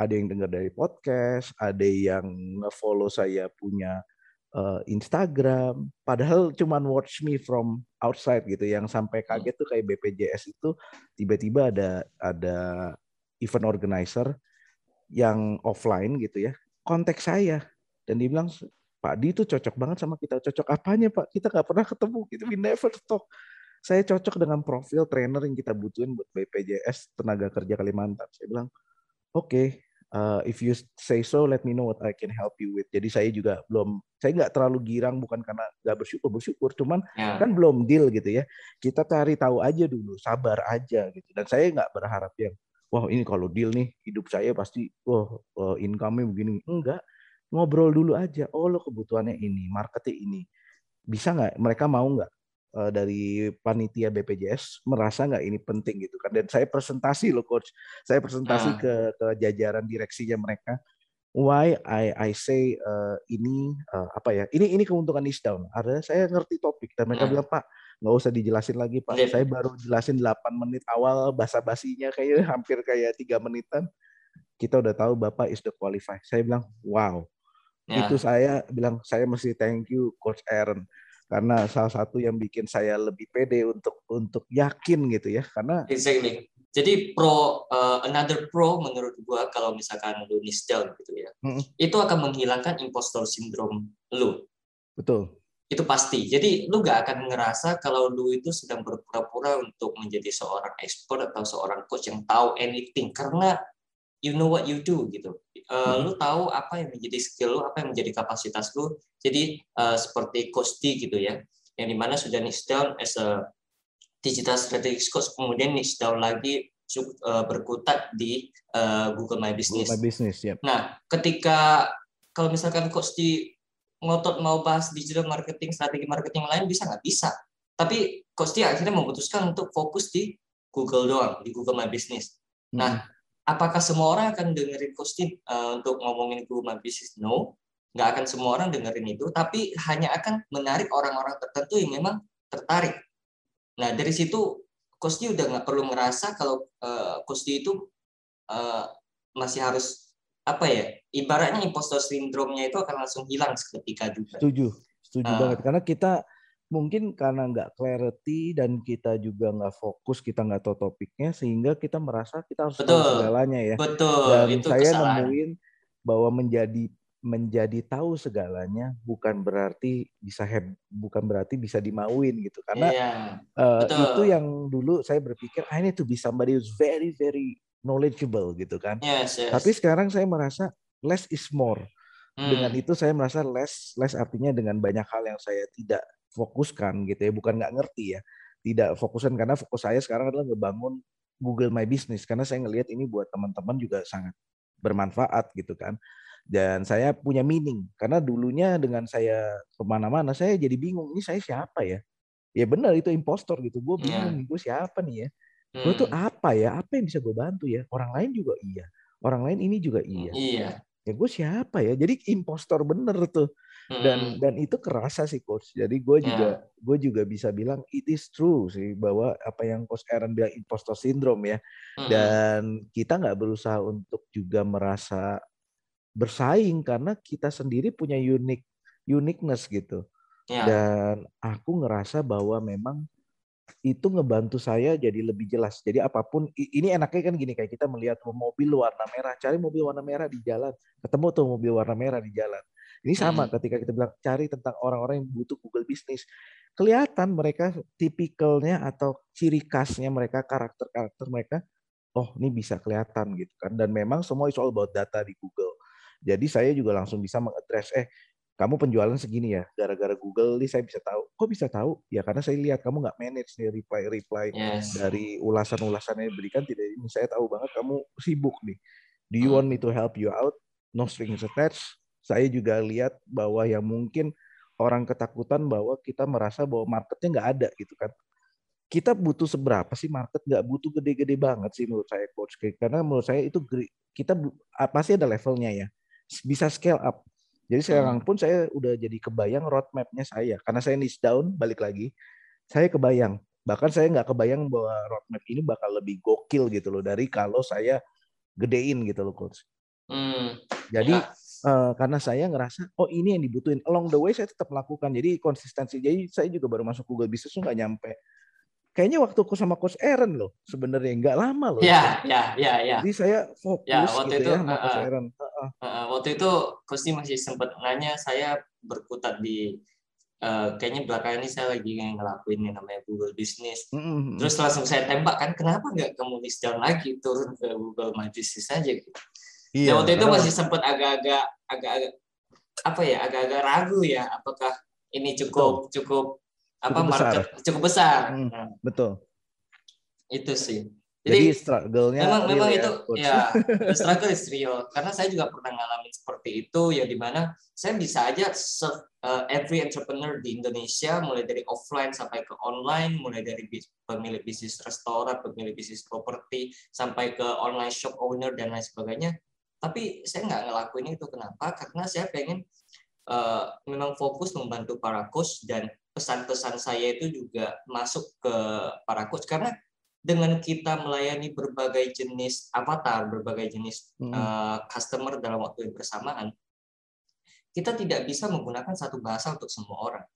ada yang dengar dari podcast, ada yang nge-follow saya punya uh, Instagram, padahal cuma watch me from outside gitu. Yang sampai hmm. kaget tuh kayak BPJS itu tiba-tiba ada ada event organizer yang offline gitu ya, kontak saya dan dia bilang Pak Di itu cocok banget sama kita. Cocok apanya Pak? Kita nggak pernah ketemu. Gitu. We never talk. Saya cocok dengan profil trainer yang kita butuhin buat BPJS tenaga kerja Kalimantan. Saya bilang, oke, okay, uh, if you say so let me know what I can help you with. Jadi saya juga belum saya nggak terlalu girang bukan karena nggak bersyukur bersyukur cuman yeah. kan belum deal gitu ya. Kita cari tahu aja dulu sabar aja gitu. Dan saya nggak berharap yang wah ini kalau deal nih hidup saya pasti wah uh, income-nya begini. Enggak. Ngobrol dulu aja. Oh lo kebutuhannya ini marketnya ini. Bisa nggak? Mereka mau nggak uh, dari panitia BPJS merasa nggak ini penting gitu kan. Dan saya presentasi loh coach. Saya presentasi uh. ke ke jajaran direksinya mereka. Why I I say uh, ini uh, apa ya ini ini keuntungan niche down. Ada saya ngerti topik dan mereka uh. bilang pak nggak usah dijelasin lagi pak. Yeah. saya baru jelasin 8 menit awal basa basinya kayak hampir kayak tiga menitan. Kita udah tahu bapak is the qualify saya bilang wow. Yeah. itu saya bilang saya mesti thank you coach Aaron karena salah satu yang bikin saya lebih pede untuk untuk yakin gitu ya karena exactly. Jadi pro uh, another pro menurut gua kalau misalkan lu niche down gitu ya mm-hmm. itu akan menghilangkan impostor syndrome lu. Betul. Itu pasti. Jadi lu gak akan ngerasa kalau lu itu sedang berpura-pura untuk menjadi seorang expert atau seorang coach yang tahu anything. Karena you know what you do gitu. Uh. Lu tahu apa yang menjadi skill lu, apa yang menjadi kapasitas lu. Jadi uh, seperti Kosti gitu ya, yang di mana sudah niche down as a digital strategic coach, kemudian niche down lagi uh, berkutat di uh, Google My Business. Google My Business, yep. Nah, ketika kalau misalkan Kosti ngotot mau bahas digital marketing, strategi marketing lain bisa nggak bisa. Tapi Kosti akhirnya memutuskan untuk fokus di Google doang, di Google My Business. Nah, hmm apakah semua orang akan dengerin Kostin uh, untuk ngomongin My Business? No, nggak akan semua orang dengerin itu, tapi hanya akan menarik orang-orang tertentu yang memang tertarik. Nah dari situ Kosti udah nggak perlu merasa kalau uh, Kosti itu uh, masih harus apa ya ibaratnya impostor syndrome-nya itu akan langsung hilang seketika juga. Setuju, setuju uh, banget karena kita mungkin karena nggak clarity dan kita juga nggak fokus, kita nggak tahu topiknya, sehingga kita merasa kita harus betul, tahu segalanya ya. Betul. Dan itu saya kesalahan. nemuin bahwa menjadi menjadi tahu segalanya bukan berarti bisa heb, bukan berarti bisa dimauin gitu karena iya, uh, itu yang dulu saya berpikir I need to be somebody who's very very knowledgeable gitu kan yes, yes. tapi sekarang saya merasa less is more hmm. dengan itu saya merasa less less artinya dengan banyak hal yang saya tidak fokuskan gitu ya, bukan nggak ngerti ya. Tidak fokuskan karena fokus saya sekarang adalah ngebangun Google My Business karena saya ngelihat ini buat teman-teman juga sangat bermanfaat gitu kan. Dan saya punya meaning karena dulunya dengan saya ke mana-mana saya jadi bingung ini saya siapa ya? Ya benar itu impostor gitu. Gue iya. bingung yeah. gue siapa nih ya? Hmm. Gue tuh apa ya? Apa yang bisa gue bantu ya? Orang lain juga iya. Orang lain ini juga iya. Iya. Ya gue siapa ya? Jadi impostor bener tuh dan dan itu kerasa sih coach jadi gue juga yeah. gue juga bisa bilang it is true sih bahwa apa yang coach Aaron bilang impostor syndrome ya hmm. dan kita nggak berusaha untuk juga merasa bersaing karena kita sendiri punya unik uniqueness gitu yeah. dan aku ngerasa bahwa memang itu ngebantu saya jadi lebih jelas. Jadi apa pun ini enaknya kan gini kayak kita melihat mobil warna merah, cari mobil warna merah di jalan, ketemu tuh mobil warna merah di jalan. Ini sama hmm. ketika kita bilang cari tentang orang-orang yang butuh Google Business. Kelihatan mereka tipikalnya atau ciri khasnya mereka, karakter-karakter mereka, oh ini bisa kelihatan gitu kan. Dan memang semua is all about data di Google. Jadi saya juga langsung bisa mengadres, eh kamu penjualan segini ya, gara-gara Google ini saya bisa tahu. Kok bisa tahu? Ya karena saya lihat kamu nggak manage nih reply-reply yes. dari ulasan-ulasan yang diberikan. Tidak ini saya tahu banget kamu sibuk nih. Do you hmm. want me to help you out? No strings attached saya juga lihat bahwa yang mungkin orang ketakutan bahwa kita merasa bahwa marketnya nggak ada gitu kan. Kita butuh seberapa sih market? Nggak butuh gede-gede banget sih menurut saya coach. Karena menurut saya itu kita pasti ada levelnya ya. Bisa scale up. Jadi sekarang hmm. pun saya udah jadi kebayang roadmapnya saya. Karena saya niche down, balik lagi. Saya kebayang. Bahkan saya nggak kebayang bahwa roadmap ini bakal lebih gokil gitu loh. Dari kalau saya gedein gitu loh coach. Hmm. Jadi ya uh, karena saya ngerasa oh ini yang dibutuhin along the way saya tetap lakukan jadi konsistensi jadi saya juga baru masuk Google Business nggak nyampe kayaknya waktu aku sama Coach Aaron loh sebenarnya nggak lama loh ya ya ya ya jadi saya fokus ya, waktu gitu itu, ya sama uh, Coach Aaron uh, uh. Uh, waktu itu Coach masih sempat nanya saya berkutat di uh, kayaknya belakangan ini saya lagi ngelakuin yang namanya Google Business. Mm-hmm. Terus langsung saya tembak kan, kenapa nggak kamu list down lagi turun ke Google My Business aja gitu. Iya, waktu itu masih sempat agak-agak agak-agak apa ya agak-agak ragu ya apakah ini cukup betul. cukup apa cukup market besar. cukup besar. Hmm, nah. Betul. Itu sih. Jadi, Jadi struggle-nya memang memang ya, itu ya struggle is real karena saya juga pernah ngalamin seperti itu ya di mana saya bisa aja serve uh, every entrepreneur di Indonesia mulai dari offline sampai ke online mulai dari pemilik bisnis restoran pemilik bisnis properti sampai ke online shop owner dan lain sebagainya tapi saya nggak ngelakuin itu kenapa karena saya pengen uh, memang fokus membantu para coach dan pesan-pesan saya itu juga masuk ke para coach karena dengan kita melayani berbagai jenis avatar, berbagai jenis hmm. uh, customer dalam waktu yang bersamaan, kita tidak bisa menggunakan satu bahasa untuk semua orang.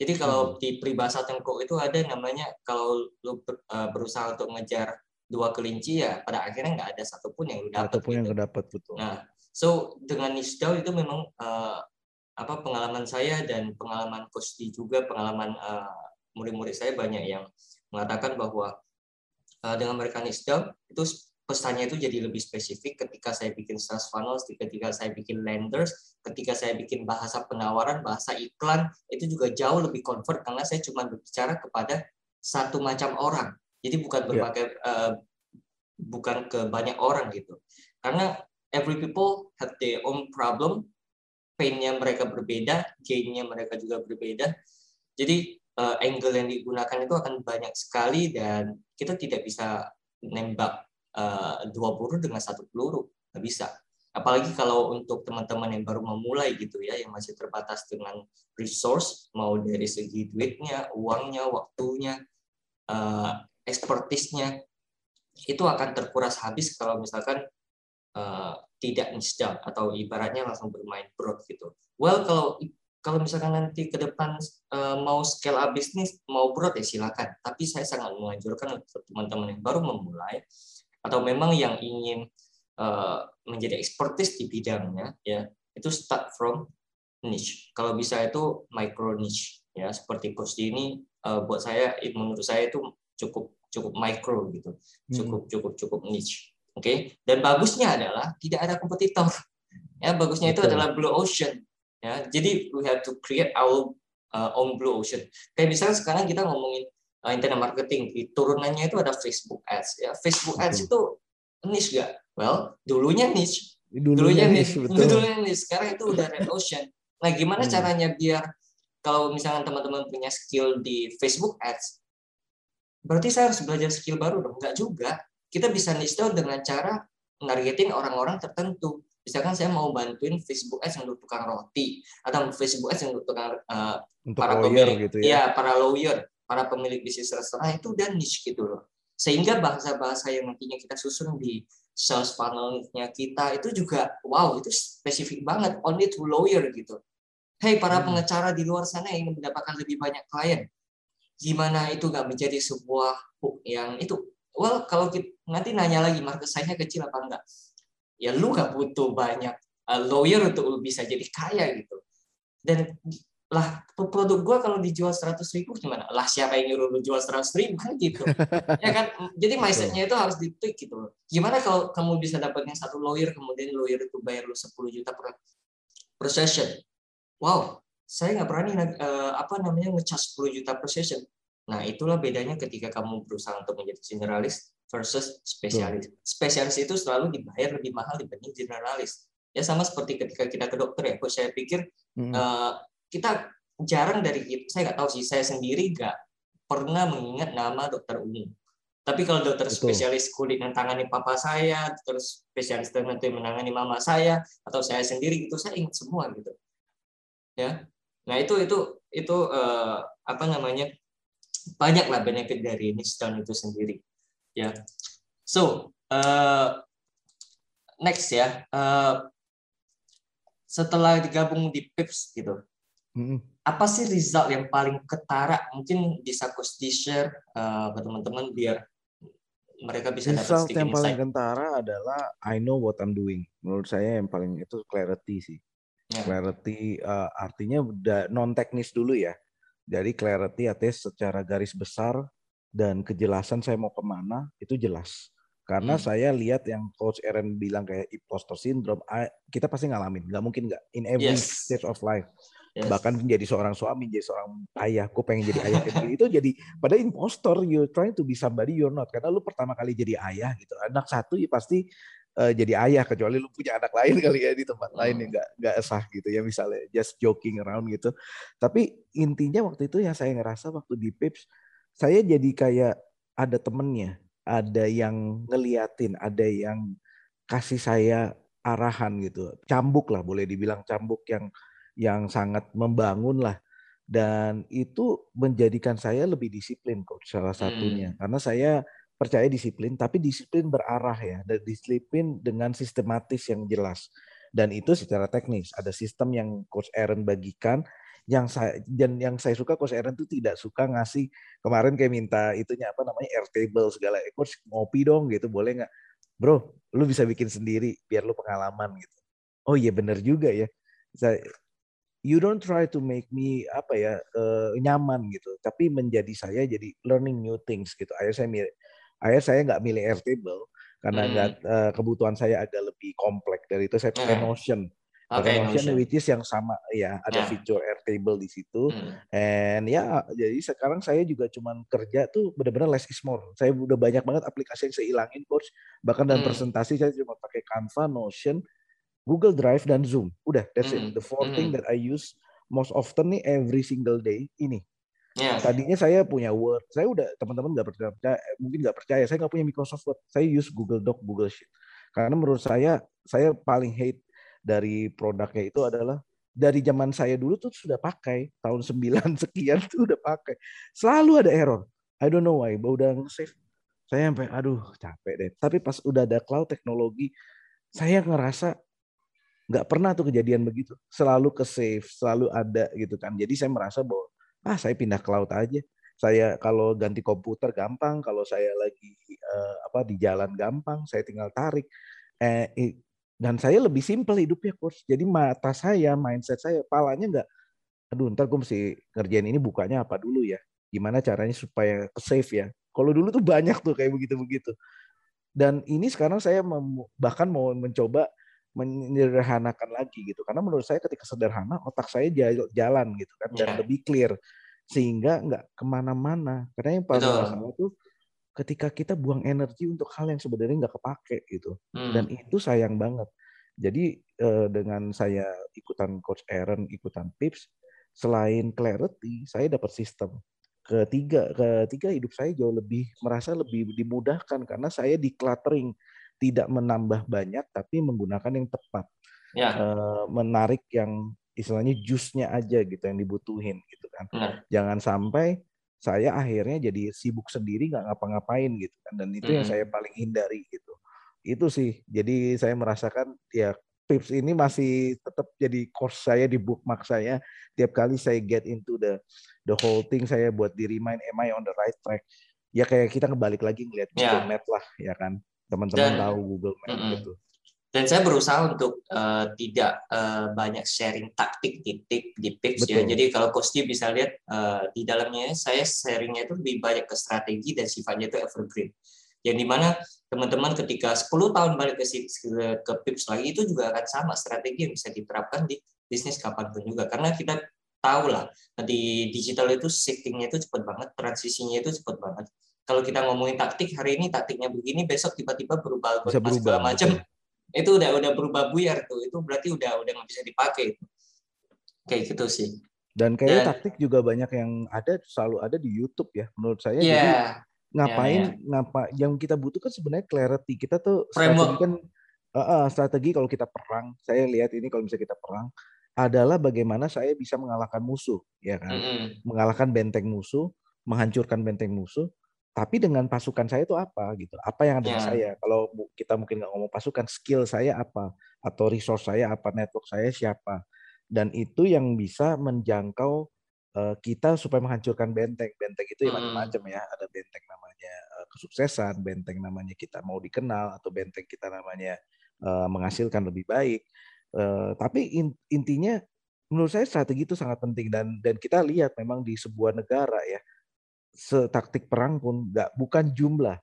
Jadi kalau hmm. di peribahasa Tengkok itu ada namanya kalau lu eh, berusaha untuk ngejar dua kelinci ya pada akhirnya nggak ada satupun yang dapat. Satupun gitu. yang dapat betul. Nah, so dengan Nisdau itu memang uh, apa pengalaman saya dan pengalaman Kosti juga pengalaman uh, murid-murid saya banyak yang mengatakan bahwa uh, dengan mereka Nisdau itu pesannya itu jadi lebih spesifik ketika saya bikin sales funnels, ketika saya bikin lenders, ketika saya bikin bahasa penawaran, bahasa iklan, itu juga jauh lebih convert karena saya cuma berbicara kepada satu macam orang jadi bukan iya. berbagai yeah. uh, bukan ke banyak orang gitu. Karena every people have their own problem, pain-nya mereka berbeda, gain-nya mereka juga berbeda. Jadi uh, angle yang digunakan itu akan banyak sekali dan kita tidak bisa nembak uh, dua peluru dengan satu peluru, nggak bisa. Apalagi kalau untuk teman-teman yang baru memulai gitu ya, yang masih terbatas dengan resource, mau dari segi duitnya, uangnya, waktunya, uh, expertise-nya itu akan terkuras habis kalau misalkan uh, tidak niche atau ibaratnya langsung bermain broad gitu. Well kalau kalau misalkan nanti ke depan uh, mau scale up bisnis mau broad ya silakan. Tapi saya sangat menganjurkan untuk teman-teman yang baru memulai atau memang yang ingin uh, menjadi expertise di bidangnya ya itu start from niche. Kalau bisa itu micro niche ya seperti coach ini uh, buat saya menurut saya itu cukup cukup micro gitu, hmm. cukup cukup cukup niche. Oke, okay? dan bagusnya adalah tidak ada kompetitor. Ya, bagusnya itu adalah blue ocean. Ya, jadi we have to create our uh, own blue ocean. Kayak misalnya sekarang kita ngomongin uh, internet marketing, di turunannya itu ada Facebook Ads. Ya, Facebook Ads itu niche gak? Well, dulunya niche. Dulunya, dulunya niche, betul. Dulunya niche. Sekarang itu udah red ocean. Nah, gimana hmm. caranya biar kalau misalnya teman-teman punya skill di Facebook Ads, berarti saya harus belajar skill baru dong? Enggak juga. Kita bisa niche down dengan cara menargetin orang-orang tertentu. Misalkan saya mau bantuin Facebook Ads untuk tukang roti atau Facebook Ads untuk tukang uh, untuk para pemilik, gitu ya. ya para lawyer, para pemilik bisnis restoran itu udah niche gitu loh. Sehingga bahasa-bahasa yang nantinya kita susun di sales funnel-nya kita itu juga wow itu spesifik banget only to lawyer gitu. Hey para hmm. pengacara di luar sana yang mendapatkan lebih banyak klien, gimana itu nggak menjadi sebuah hook yang itu? Well kalau kita, nanti nanya lagi market size-nya kecil apa enggak? Ya lu nggak butuh banyak uh, lawyer untuk lu bisa jadi kaya gitu. Dan lah produk gue kalau dijual seratus ribu gimana? Lah siapa yang nyuruh lu jual seratus ribu kan gitu, ya kan? Jadi mindsetnya itu harus ditweak gitu. Gimana kalau kamu bisa dapatnya satu lawyer kemudian lawyer itu bayar lu 10 juta per, per session? Wow, saya nggak berani uh, apa namanya ngecas 10 juta per session. Nah itulah bedanya ketika kamu berusaha untuk menjadi generalis versus spesialis. Spesialis itu selalu dibayar lebih mahal dibanding generalis. Ya sama seperti ketika kita ke dokter ya. Kok saya pikir hmm. uh, kita jarang dari saya nggak tahu sih saya sendiri nggak pernah mengingat nama dokter umum tapi kalau dokter Betul. spesialis kulit yang tangani papa saya terus spesialis tertentu yang menangani mama saya atau saya sendiri itu saya ingat semua gitu ya nah itu itu itu uh, apa namanya banyak lah benefit dari niche down itu sendiri ya so uh, next ya uh, setelah digabung di PIPS gitu Hmm. Apa sih result yang paling ketara? Mungkin bisa coach share uh, ke teman-teman biar mereka bisa dapat result yang paling kentara adalah I know what I'm doing. Menurut saya yang paling itu clarity sih. Yeah. Clarity uh, artinya non teknis dulu ya. Jadi clarity artinya secara garis besar dan kejelasan saya mau ke mana itu jelas. Karena hmm. saya lihat yang Coach Aaron bilang kayak imposter syndrome, kita pasti ngalamin. Nggak mungkin nggak in every yes. stage of life yes. bahkan menjadi seorang suami jadi seorang ayah aku pengen jadi ayah itu jadi pada impostor you trying to be somebody you're not karena lu pertama kali jadi ayah gitu anak satu ya pasti uh, jadi ayah kecuali lu punya anak lain kali ya di tempat lain yang nggak nggak sah gitu ya misalnya just joking around gitu. Tapi intinya waktu itu yang saya ngerasa waktu di Pips saya jadi kayak ada temennya ada yang ngeliatin ada yang kasih saya arahan gitu. Cambuk lah boleh dibilang cambuk yang yang sangat membangun lah. Dan itu menjadikan saya lebih disiplin coach salah satunya. Hmm. karena saya percaya disiplin tapi disiplin berarah ya dan disiplin dengan sistematis yang jelas. Dan itu secara teknis ada sistem yang coach Aaron bagikan yang saya dan yang saya suka coach Aaron itu tidak suka ngasih kemarin kayak minta itunya apa namanya airtable segala. Eh, coach ngopi dong gitu. Boleh nggak? Bro lu bisa bikin sendiri biar lu pengalaman gitu. Oh iya bener juga ya. Saya you don't try to make me apa ya uh, nyaman gitu. Tapi menjadi saya jadi learning new things gitu. Ayah saya ayah saya nggak milih airtable karena hmm. uh, kebutuhan saya agak lebih kompleks dari itu saya pakai hmm. Notion okay, Notion, Notion which is yang sama ya ada yeah. fitur airtable di situ hmm. and ya jadi sekarang saya juga cuman kerja tuh benar-benar less is more saya udah banyak banget aplikasi yang saya hilangin coach bahkan dalam hmm. presentasi saya cuma pakai Canva Notion Google Drive dan Zoom. Udah, that's mm. it. The four mm. thing that I use most often nih every single day ini. Yeah. Tadinya saya punya Word, saya udah teman-teman nggak percaya, mungkin nggak percaya, saya nggak punya Microsoft Word, saya use Google Doc, Google Sheet. Karena menurut saya, saya paling hate dari produknya itu adalah dari zaman saya dulu tuh sudah pakai tahun 9 sekian tuh udah pakai. Selalu ada error. I don't know why, udah save. Saya sampai aduh capek deh. Tapi pas udah ada cloud teknologi, saya ngerasa nggak pernah tuh kejadian begitu. Selalu ke save, selalu ada gitu kan. Jadi saya merasa bahwa ah saya pindah cloud aja. Saya kalau ganti komputer gampang, kalau saya lagi uh, apa di jalan gampang, saya tinggal tarik. Eh, dan saya lebih simpel hidupnya coach. Jadi mata saya, mindset saya, palanya nggak, aduh ntar gue mesti ngerjain ini bukanya apa dulu ya. Gimana caranya supaya ke save ya. Kalau dulu tuh banyak tuh kayak begitu-begitu. Dan ini sekarang saya bahkan mau mencoba menyederhanakan lagi gitu. Karena menurut saya ketika sederhana otak saya jalan gitu kan dan yeah. lebih clear. Sehingga nggak ke mana-mana. Karena yang paling masalah tuh ketika kita buang energi untuk hal yang sebenarnya nggak kepake gitu. Hmm. dan itu sayang banget. Jadi eh, dengan saya ikutan coach Aaron ikutan tips selain clarity saya dapat sistem. Ketiga ketiga hidup saya jauh lebih merasa lebih dimudahkan karena saya decluttering tidak menambah banyak tapi menggunakan yang tepat Ya. Eh, menarik yang istilahnya jusnya aja gitu yang dibutuhin gitu kan Benar. jangan sampai saya akhirnya jadi sibuk sendiri nggak ngapa-ngapain gitu kan dan itu yang Mm-mm. saya paling hindari gitu itu sih jadi saya merasakan ya tips ini masih tetap jadi course saya di bookmark saya tiap kali saya get into the the whole thing saya buat di remind am I on the right track ya kayak kita kebalik lagi ngeliat Google Ya. Map lah ya kan teman-teman tahu Google Map Mm-mm. gitu Dan saya berusaha untuk eh, tidak eh, banyak sharing taktik di tip di tips ya. Jadi kalau Steve bisa lihat eh, di dalamnya saya sharingnya itu lebih banyak ke strategi dan sifatnya itu evergreen. Yang di mana teman-teman ketika 10 tahun balik ke, ke pips lagi itu juga akan sama strategi yang bisa diterapkan di bisnis kapan pun juga. Karena kita tahu lah di digital itu shiftingnya itu cepat banget, transisinya itu cepat banget. Kalau kita ngomongin taktik hari ini taktiknya begini, besok tiba-tiba berubah bisa berubah segala macam itu udah udah berubah buyar tuh itu berarti udah udah nggak bisa dipakai kayak gitu sih Dan kayaknya Dan- taktik juga banyak yang ada selalu ada di YouTube ya. Menurut saya Iya jadi ngapain ya. ngapa yang kita butuhkan sebenarnya clarity. Kita tuh Framework. strategi kan eh, eh, strategi kalau kita perang, saya lihat ini kalau misalnya kita perang adalah bagaimana saya bisa mengalahkan musuh, ya kan? Mm-mm. Mengalahkan benteng musuh, menghancurkan benteng musuh. Tapi dengan pasukan saya itu apa gitu? Apa yang ada di Ya. saya? Kalau kita mungkin nggak ngomong pasukan, skill saya apa? Atau resource saya apa? Network saya siapa? Dan itu yang bisa menjangkau eh, kita supaya menghancurkan benteng. Benteng itu ya Hmm. macam-macam ya. Ada benteng namanya eh, kesuksesan, benteng namanya kita mau dikenal, atau benteng kita namanya eh, menghasilkan lebih baik. Eh, tapi in- intinya menurut saya strategi itu sangat penting dan dan kita lihat memang di sebuah negara ya setaktik perang pun nggak bukan jumlah.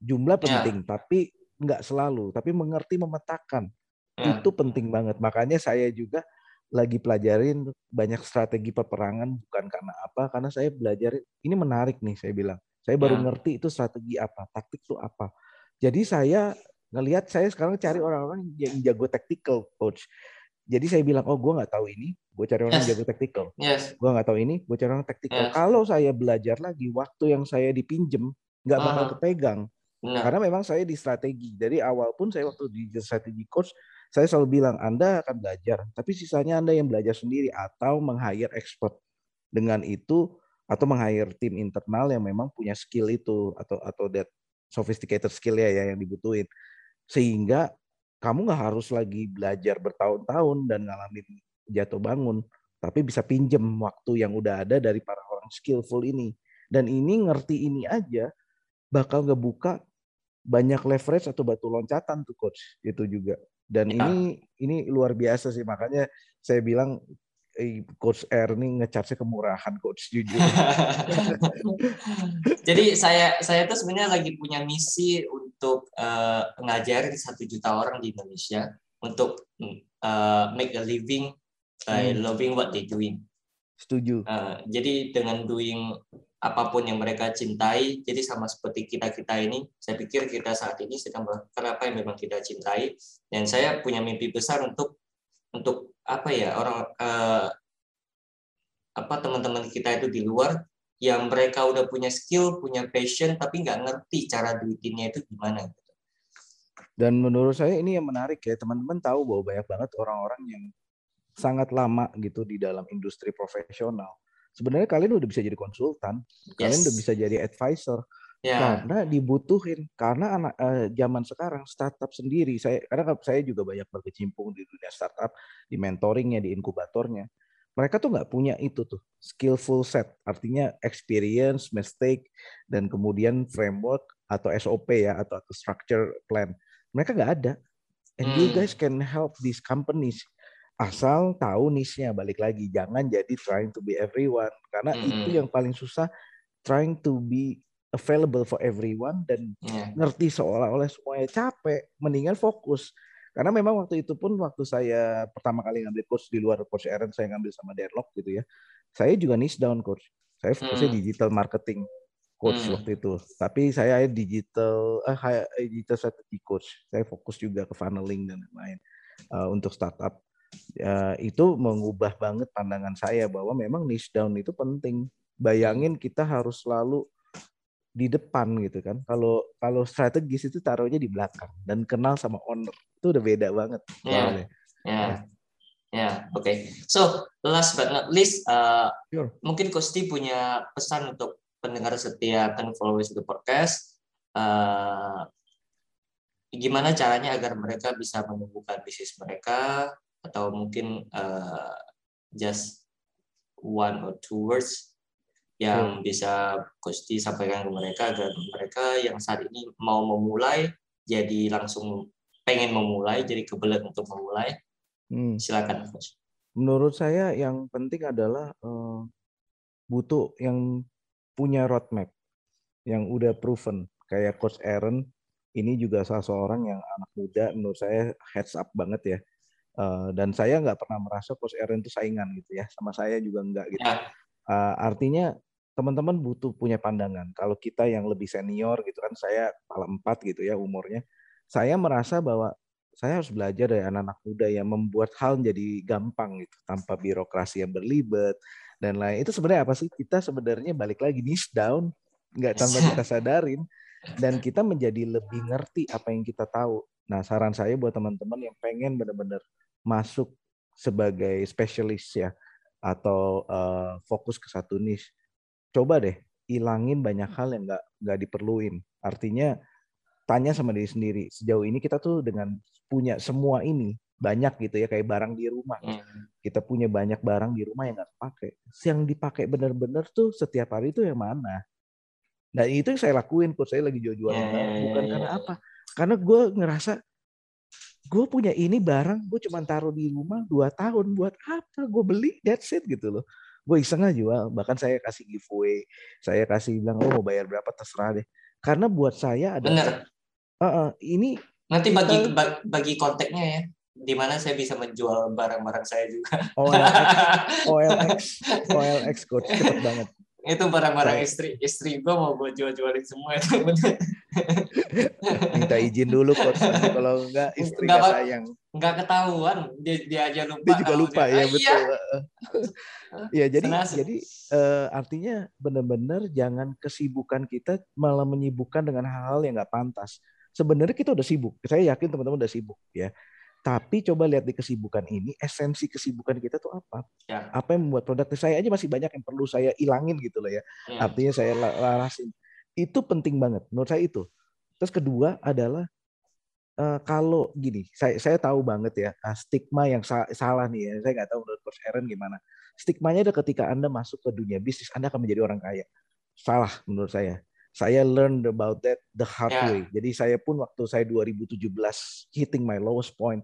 Jumlah Ya. penting tapi nggak selalu. Tapi mengerti memetakan. Ya. itu penting banget. Makanya saya juga lagi pelajarin banyak strategi peperangan bukan karena apa karena saya belajar ini menarik nih saya bilang. Saya baru Ya. ngerti itu strategi apa taktik itu apa. Jadi saya ngelihat saya sekarang cari orang-orang yang jago tactical coach jadi saya bilang oh gue nggak tahu ini gue cari orang Yes. jago tactical yes. Gue nggak tahu ini gue cari orang tactical Yes. kalau saya belajar lagi waktu yang saya dipinjem nggak bakal Aha. kepegang. Benar. Karena memang saya di strategi. Dari awal pun saya waktu di strategi coach saya selalu bilang anda akan belajar tapi sisanya anda yang belajar sendiri atau meng-hire expert dengan itu atau meng-hire tim internal yang memang punya skill itu atau atau that sophisticated skill ya yang dibutuhin. Sehingga kamu nggak harus lagi belajar bertahun-tahun dan ngalamin jatuh bangun tapi bisa pinjem waktu yang udah ada dari para orang skillful ini. Dan ini ngerti ini aja bakal ngebuka banyak leverage atau batu loncatan tuh coach. Itu juga. Dan Ya. ini ini luar biasa sih. Makanya saya bilang eh, coach R ini ngecharge kemurahan coach jujur. Jadi saya saya tuh sebenarnya lagi punya misi untuk eh, ngajarin satu juta orang di Indonesia untuk eh, make a living by Hmm. loving what they doing. Setuju. Eh, jadi dengan doing apa pun yang mereka cintai, jadi sama seperti kita kita ini, saya pikir kita saat ini sedang melakukan apa yang memang kita cintai, dan saya punya mimpi besar untuk untuk apa ya orang eh, apa teman-teman kita itu di luar yang mereka udah punya skill, punya passion, tapi nggak ngerti cara duitinnya itu gimana. gitu. dan menurut saya ini yang menarik ya teman-teman tahu bahwa banyak banget orang-orang yang sangat lama gitu di dalam industri profesional sebenarnya kalian udah bisa jadi konsultan kalian Yes. udah bisa jadi advisor Ya, karena dibutuhin karena anak eh, zaman sekarang startup sendiri. Saya karena saya juga banyak berkecimpung di dunia startup di mentoringnya di inkubatornya. Mereka tuh nggak punya itu tuh skillful set. Artinya experience mistake dan kemudian framework atau SOP ya atau, atau structure plan. Mereka nggak ada. And you Hmm. guys can help these companies. Asal tahu niche-nya balik lagi. Jangan jadi trying to be everyone. Karena Mm-mm. itu yang paling susah trying to be available for everyone dan ya, ngerti seolah-olah semuanya capek mendingan fokus. Karena memang waktu itu pun waktu saya pertama kali ngambil coach di luar coach Aaron saya ngambil sama Deadlock gitu ya saya juga niche down coach saya fokusnya Hmm. digital marketing coach Hmm. waktu itu. Tapi saya digital eh kayak digital strategy coach saya fokus juga ke funneling dan lain-lain eh, untuk startup. Ya, itu mengubah banget pandangan saya bahwa memang niche down itu penting. Bayangin kita harus selalu di depan gitu kan. Kalau kalau strategis itu taruhnya di belakang dan kenal sama owner itu udah beda banget. Ya, yeah. ya, yeah. ya, oke. Okay. So last but not least, uh, sure. mungkin Kosti punya pesan untuk pendengar setia dan followers the podcast. Uh, gimana caranya agar mereka bisa menumbuhkan bisnis mereka atau mungkin uh, just one or two words yang hmm. bisa Gusti sampaikan ke mereka agar mereka yang saat ini mau memulai jadi langsung pengen memulai jadi kebelet untuk memulai hmm. silakan Coach. Menurut saya yang penting adalah uh, butuh yang punya roadmap yang udah proven kayak Coach Aaron ini juga salah seorang yang anak muda menurut saya heads up banget ya uh, dan saya nggak pernah merasa Coach Aaron itu saingan gitu ya sama saya juga nggak gitu ya. Uh, artinya teman-teman butuh punya pandangan. Kalau kita yang lebih senior gitu kan, saya kepala empat gitu ya umurnya, saya merasa bahwa saya harus belajar dari anak-anak muda yang membuat hal jadi gampang gitu, tanpa birokrasi yang berlibat dan lain. Itu sebenarnya apa sih? Kita sebenarnya balik lagi niche down, nggak tanpa kita sadarin, dan kita menjadi lebih ngerti apa yang kita tahu. Nah, saran saya buat teman-teman yang pengen benar-benar masuk sebagai spesialis ya, atau uh, fokus ke satu niche, coba deh ilangin banyak hal yang nggak nggak diperluin. Artinya tanya sama diri sendiri sejauh ini kita tuh dengan punya semua ini banyak gitu ya kayak barang di rumah hmm. kita punya banyak barang di rumah yang nggak pakai yang dipakai benar-benar tuh setiap hari itu yang mana nah itu yang saya lakuin kok saya lagi jual-jualan yeah, ya, ya, bukan yeah, karena yeah. apa karena gue ngerasa gue punya ini barang gue cuma taruh di rumah dua tahun buat apa? Gue beli that's it gitu loh. Gue iseng aja jual bahkan saya kasih giveaway. Saya kasih bilang lo mau bayar berapa terserah deh. Karena buat saya ada Bener. Uh, uh, ini nanti bagi kita, bagi kontaknya ya di mana saya bisa menjual barang-barang saya juga. OLX OLX OLX coach cepet banget. Itu barang-barang istri istri gue mau gue jual-jualin semua itu minta izin dulu coach kalau enggak istri enggak, sayang enggak ketahuan dia dia aja lupa dia juga lupa ya betul ya jadi jadi uh, artinya benar-benar jangan kesibukan kita malah menyibukkan dengan hal-hal yang nggak pantas sebenarnya kita udah sibuk saya yakin teman-teman udah sibuk ya tapi coba lihat di kesibukan ini, esensi kesibukan kita tuh apa? Ya. Apa yang membuat produk saya aja masih banyak yang perlu saya ilangin gitu loh ya. ya. Artinya saya larasin. Itu penting banget menurut saya itu. Terus kedua adalah uh, kalau gini, saya saya tahu banget ya uh, stigma yang sa salah nih ya. Saya nggak tahu menurut Coach Aaron gimana. Stigmanya ada ketika Anda masuk ke dunia bisnis, Anda akan menjadi orang kaya. Salah menurut saya saya learn about that the hard yeah. way. Jadi saya pun waktu saya 2017 hitting my lowest point,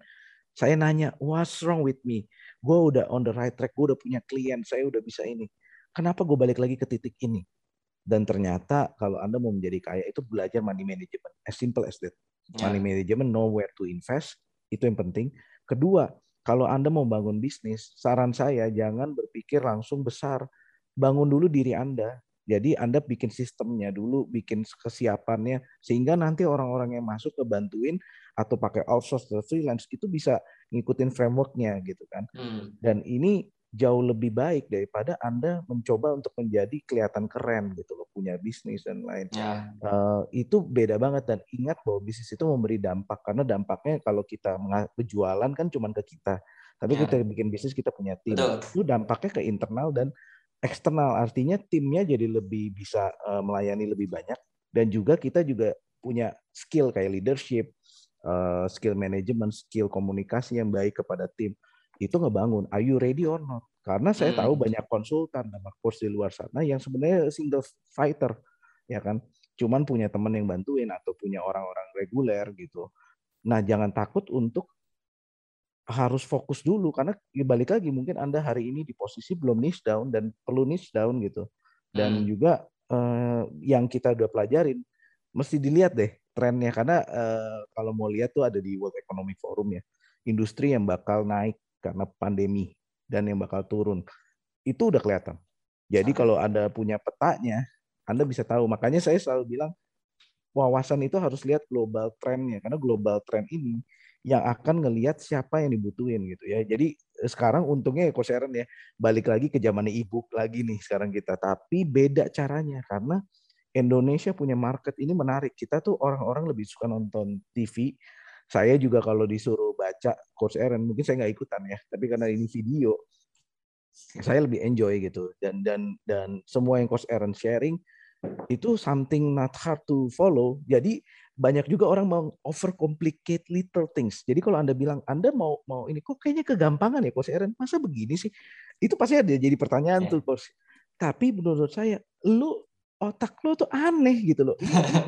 saya nanya, what's wrong with me? Gue udah on the right track, gue udah punya klien, saya udah bisa ini. Kenapa gue balik lagi ke titik ini? Dan ternyata kalau Anda mau menjadi kaya itu belajar money management. As simple as that. Yeah. Money management, know where to invest, itu yang penting. Kedua, kalau Anda mau bangun bisnis, saran saya jangan berpikir langsung besar. Bangun dulu diri Anda jadi Anda bikin sistemnya dulu, bikin kesiapannya, sehingga nanti orang-orang yang masuk ke bantuin atau pakai outsource atau freelance itu bisa ngikutin frameworknya gitu kan. Hmm. Dan ini jauh lebih baik daripada Anda mencoba untuk menjadi kelihatan keren gitu loh, punya bisnis dan lain. Ya. Uh, itu beda banget dan ingat bahwa bisnis itu memberi dampak karena dampaknya kalau kita berjualan kan cuma ke kita. Tapi ya. kita bikin bisnis kita punya tim. Betul. Itu dampaknya ke internal dan eksternal artinya timnya jadi lebih bisa uh, melayani lebih banyak dan juga kita juga punya skill kayak leadership, uh, skill management, skill komunikasi yang baik kepada tim itu ngebangun. Are you ready or not? Karena saya hmm. tahu banyak konsultan dan coach di luar sana yang sebenarnya single fighter, ya kan? Cuman punya teman yang bantuin atau punya orang-orang reguler gitu. Nah, jangan takut untuk harus fokus dulu karena ya balik lagi mungkin anda hari ini di posisi belum niche down dan perlu niche down gitu dan hmm. juga eh, yang kita udah pelajarin mesti dilihat deh trennya karena eh, kalau mau lihat tuh ada di World Economic Forum ya industri yang bakal naik karena pandemi dan yang bakal turun itu udah kelihatan jadi kalau anda punya petanya anda bisa tahu makanya saya selalu bilang wawasan itu harus lihat global trendnya karena global trend ini yang akan ngelihat siapa yang dibutuhin gitu ya. Jadi eh, sekarang untungnya ya ya balik lagi ke zaman e-book lagi nih sekarang kita. Tapi beda caranya karena Indonesia punya market ini menarik. Kita tuh orang-orang lebih suka nonton TV. Saya juga kalau disuruh baca Coach Aaron, mungkin saya nggak ikutan ya. Tapi karena ini video, saya lebih enjoy gitu. Dan dan dan semua yang Coach Aaron sharing itu something not hard to follow. Jadi banyak juga orang mau overcomplicate little things. Jadi kalau Anda bilang Anda mau mau ini kok kayaknya kegampangan ya Coach Aaron, masa begini sih? Itu pasti ada jadi pertanyaan yeah. tuh Coach. Tapi menurut saya lu otak lo tuh aneh gitu loh.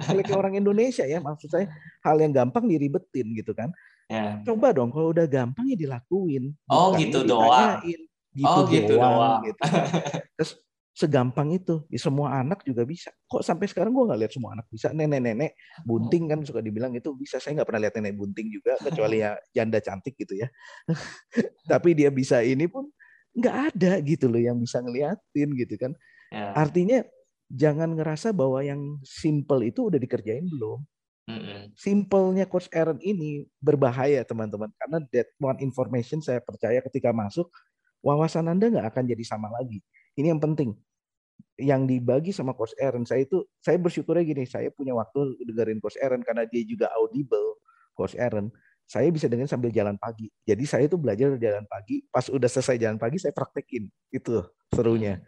Kayak orang Indonesia ya, maksud saya hal yang gampang diribetin gitu kan. Ya. Coba dong kalau udah gampang ya dilakuin. Oh gitu doang. Gitu oh gitu doang. Gitu. Terus segampang itu, ya, semua anak juga bisa. Kok sampai sekarang gue nggak lihat semua anak bisa. Nenek-nenek bunting kan suka dibilang itu bisa. Saya nggak pernah lihat nenek bunting juga, kecuali ya janda cantik gitu ya. Tapi dia bisa ini pun nggak ada gitu loh yang bisa ngeliatin gitu kan. Ya. Artinya jangan ngerasa bahwa yang simple itu udah dikerjain belum. Simpelnya Coach Aaron ini berbahaya teman-teman karena that one information saya percaya ketika masuk wawasan Anda nggak akan jadi sama lagi. Ini yang penting. Yang dibagi sama Coach Aaron saya itu saya bersyukurnya gini saya punya waktu dengerin Coach Aaron karena dia juga audible Coach Aaron. Saya bisa dengerin sambil jalan pagi. Jadi saya itu belajar jalan pagi. Pas udah selesai jalan pagi saya praktekin. Itu serunya.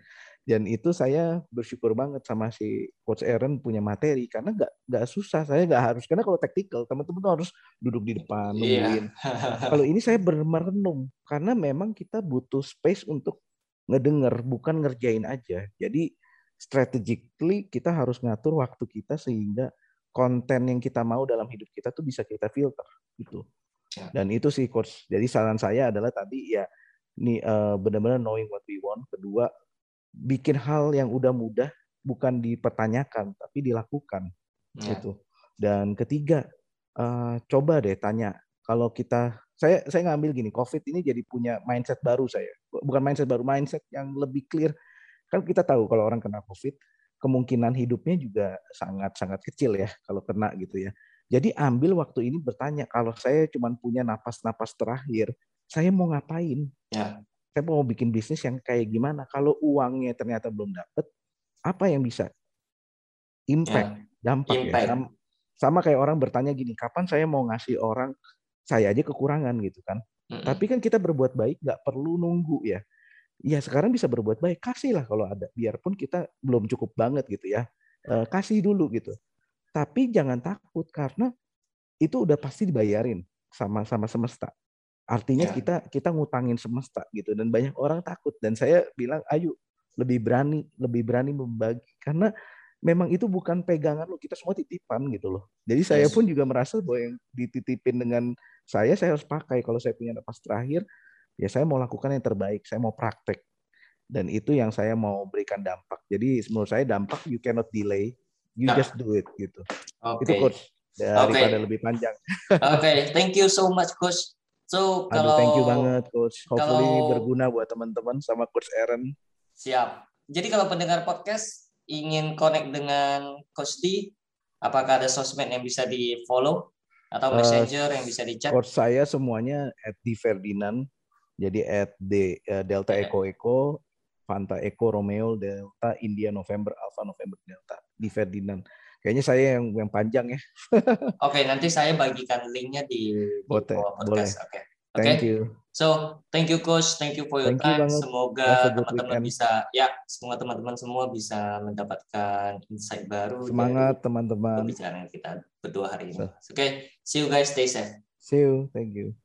Dan itu saya bersyukur banget sama si coach Aaron punya materi karena nggak nggak susah saya nggak harus karena kalau taktikal teman-teman harus duduk di depan iya. nungguin yeah. kalau ini saya bermerenung karena memang kita butuh space untuk ngedenger bukan ngerjain aja jadi strategically kita harus ngatur waktu kita sehingga konten yang kita mau dalam hidup kita tuh bisa kita filter gitu yeah. dan itu sih coach jadi saran saya adalah tadi ya nih uh, benar-benar knowing what we want kedua bikin hal yang udah mudah bukan dipertanyakan tapi dilakukan ya. gitu. Dan ketiga, uh, coba deh tanya kalau kita saya saya ngambil gini, COVID ini jadi punya mindset baru saya. Bukan mindset baru, mindset yang lebih clear. Kan kita tahu kalau orang kena COVID, kemungkinan hidupnya juga sangat-sangat kecil ya kalau kena gitu ya. Jadi ambil waktu ini bertanya, kalau saya cuma punya napas-napas terakhir, saya mau ngapain? Ya saya mau bikin bisnis yang kayak gimana. Kalau uangnya ternyata belum dapet, apa yang bisa impact, ya, dampak ya? impact. ya. Sama, sama kayak orang bertanya gini, kapan saya mau ngasih orang saya aja kekurangan gitu kan. Mm -hmm. Tapi kan kita berbuat baik nggak perlu nunggu ya. Ya sekarang bisa berbuat baik, kasihlah kalau ada. Biarpun kita belum cukup banget gitu ya. E, kasih dulu gitu. Tapi jangan takut karena itu udah pasti dibayarin sama sama semesta. Artinya ya. kita kita ngutangin semesta gitu dan banyak orang takut dan saya bilang ayo lebih berani lebih berani membagi karena memang itu bukan pegangan lo kita semua titipan gitu loh. Jadi saya pun juga merasa bahwa yang dititipin dengan saya saya harus pakai kalau saya punya napas terakhir ya saya mau lakukan yang terbaik, saya mau praktek. Dan itu yang saya mau berikan dampak. Jadi menurut saya dampak you cannot delay, you nah. just do it gitu. Okay. Itu coach daripada okay. lebih panjang. Oke, okay. thank you so much coach. So Aduh, kalau thank you banget coach. Hopefully kalau, berguna buat teman-teman sama coach Aaron. Siap. Jadi kalau pendengar podcast ingin connect dengan coach D, apakah ada sosmed yang bisa di-follow atau eh, messenger uh, yang bisa di-chat? Coach saya semuanya at di Ferdinand. Jadi at D, uh, Delta okay. Eco Eco, Fanta Eco Romeo Delta India November Alpha November Delta di Ferdinand. Kayaknya saya yang yang panjang ya. Oke, okay, nanti saya bagikan linknya di, Bote, podcast. Oke. Okay. Okay. Thank you. So, thank you coach, thank you for your thank time. You semoga teman-teman bisa ya, semoga teman-teman semua bisa mendapatkan insight baru. Semangat teman-teman. Pembicaraan kita berdua hari ini. Oke, okay. see you guys, stay safe. See you, thank you.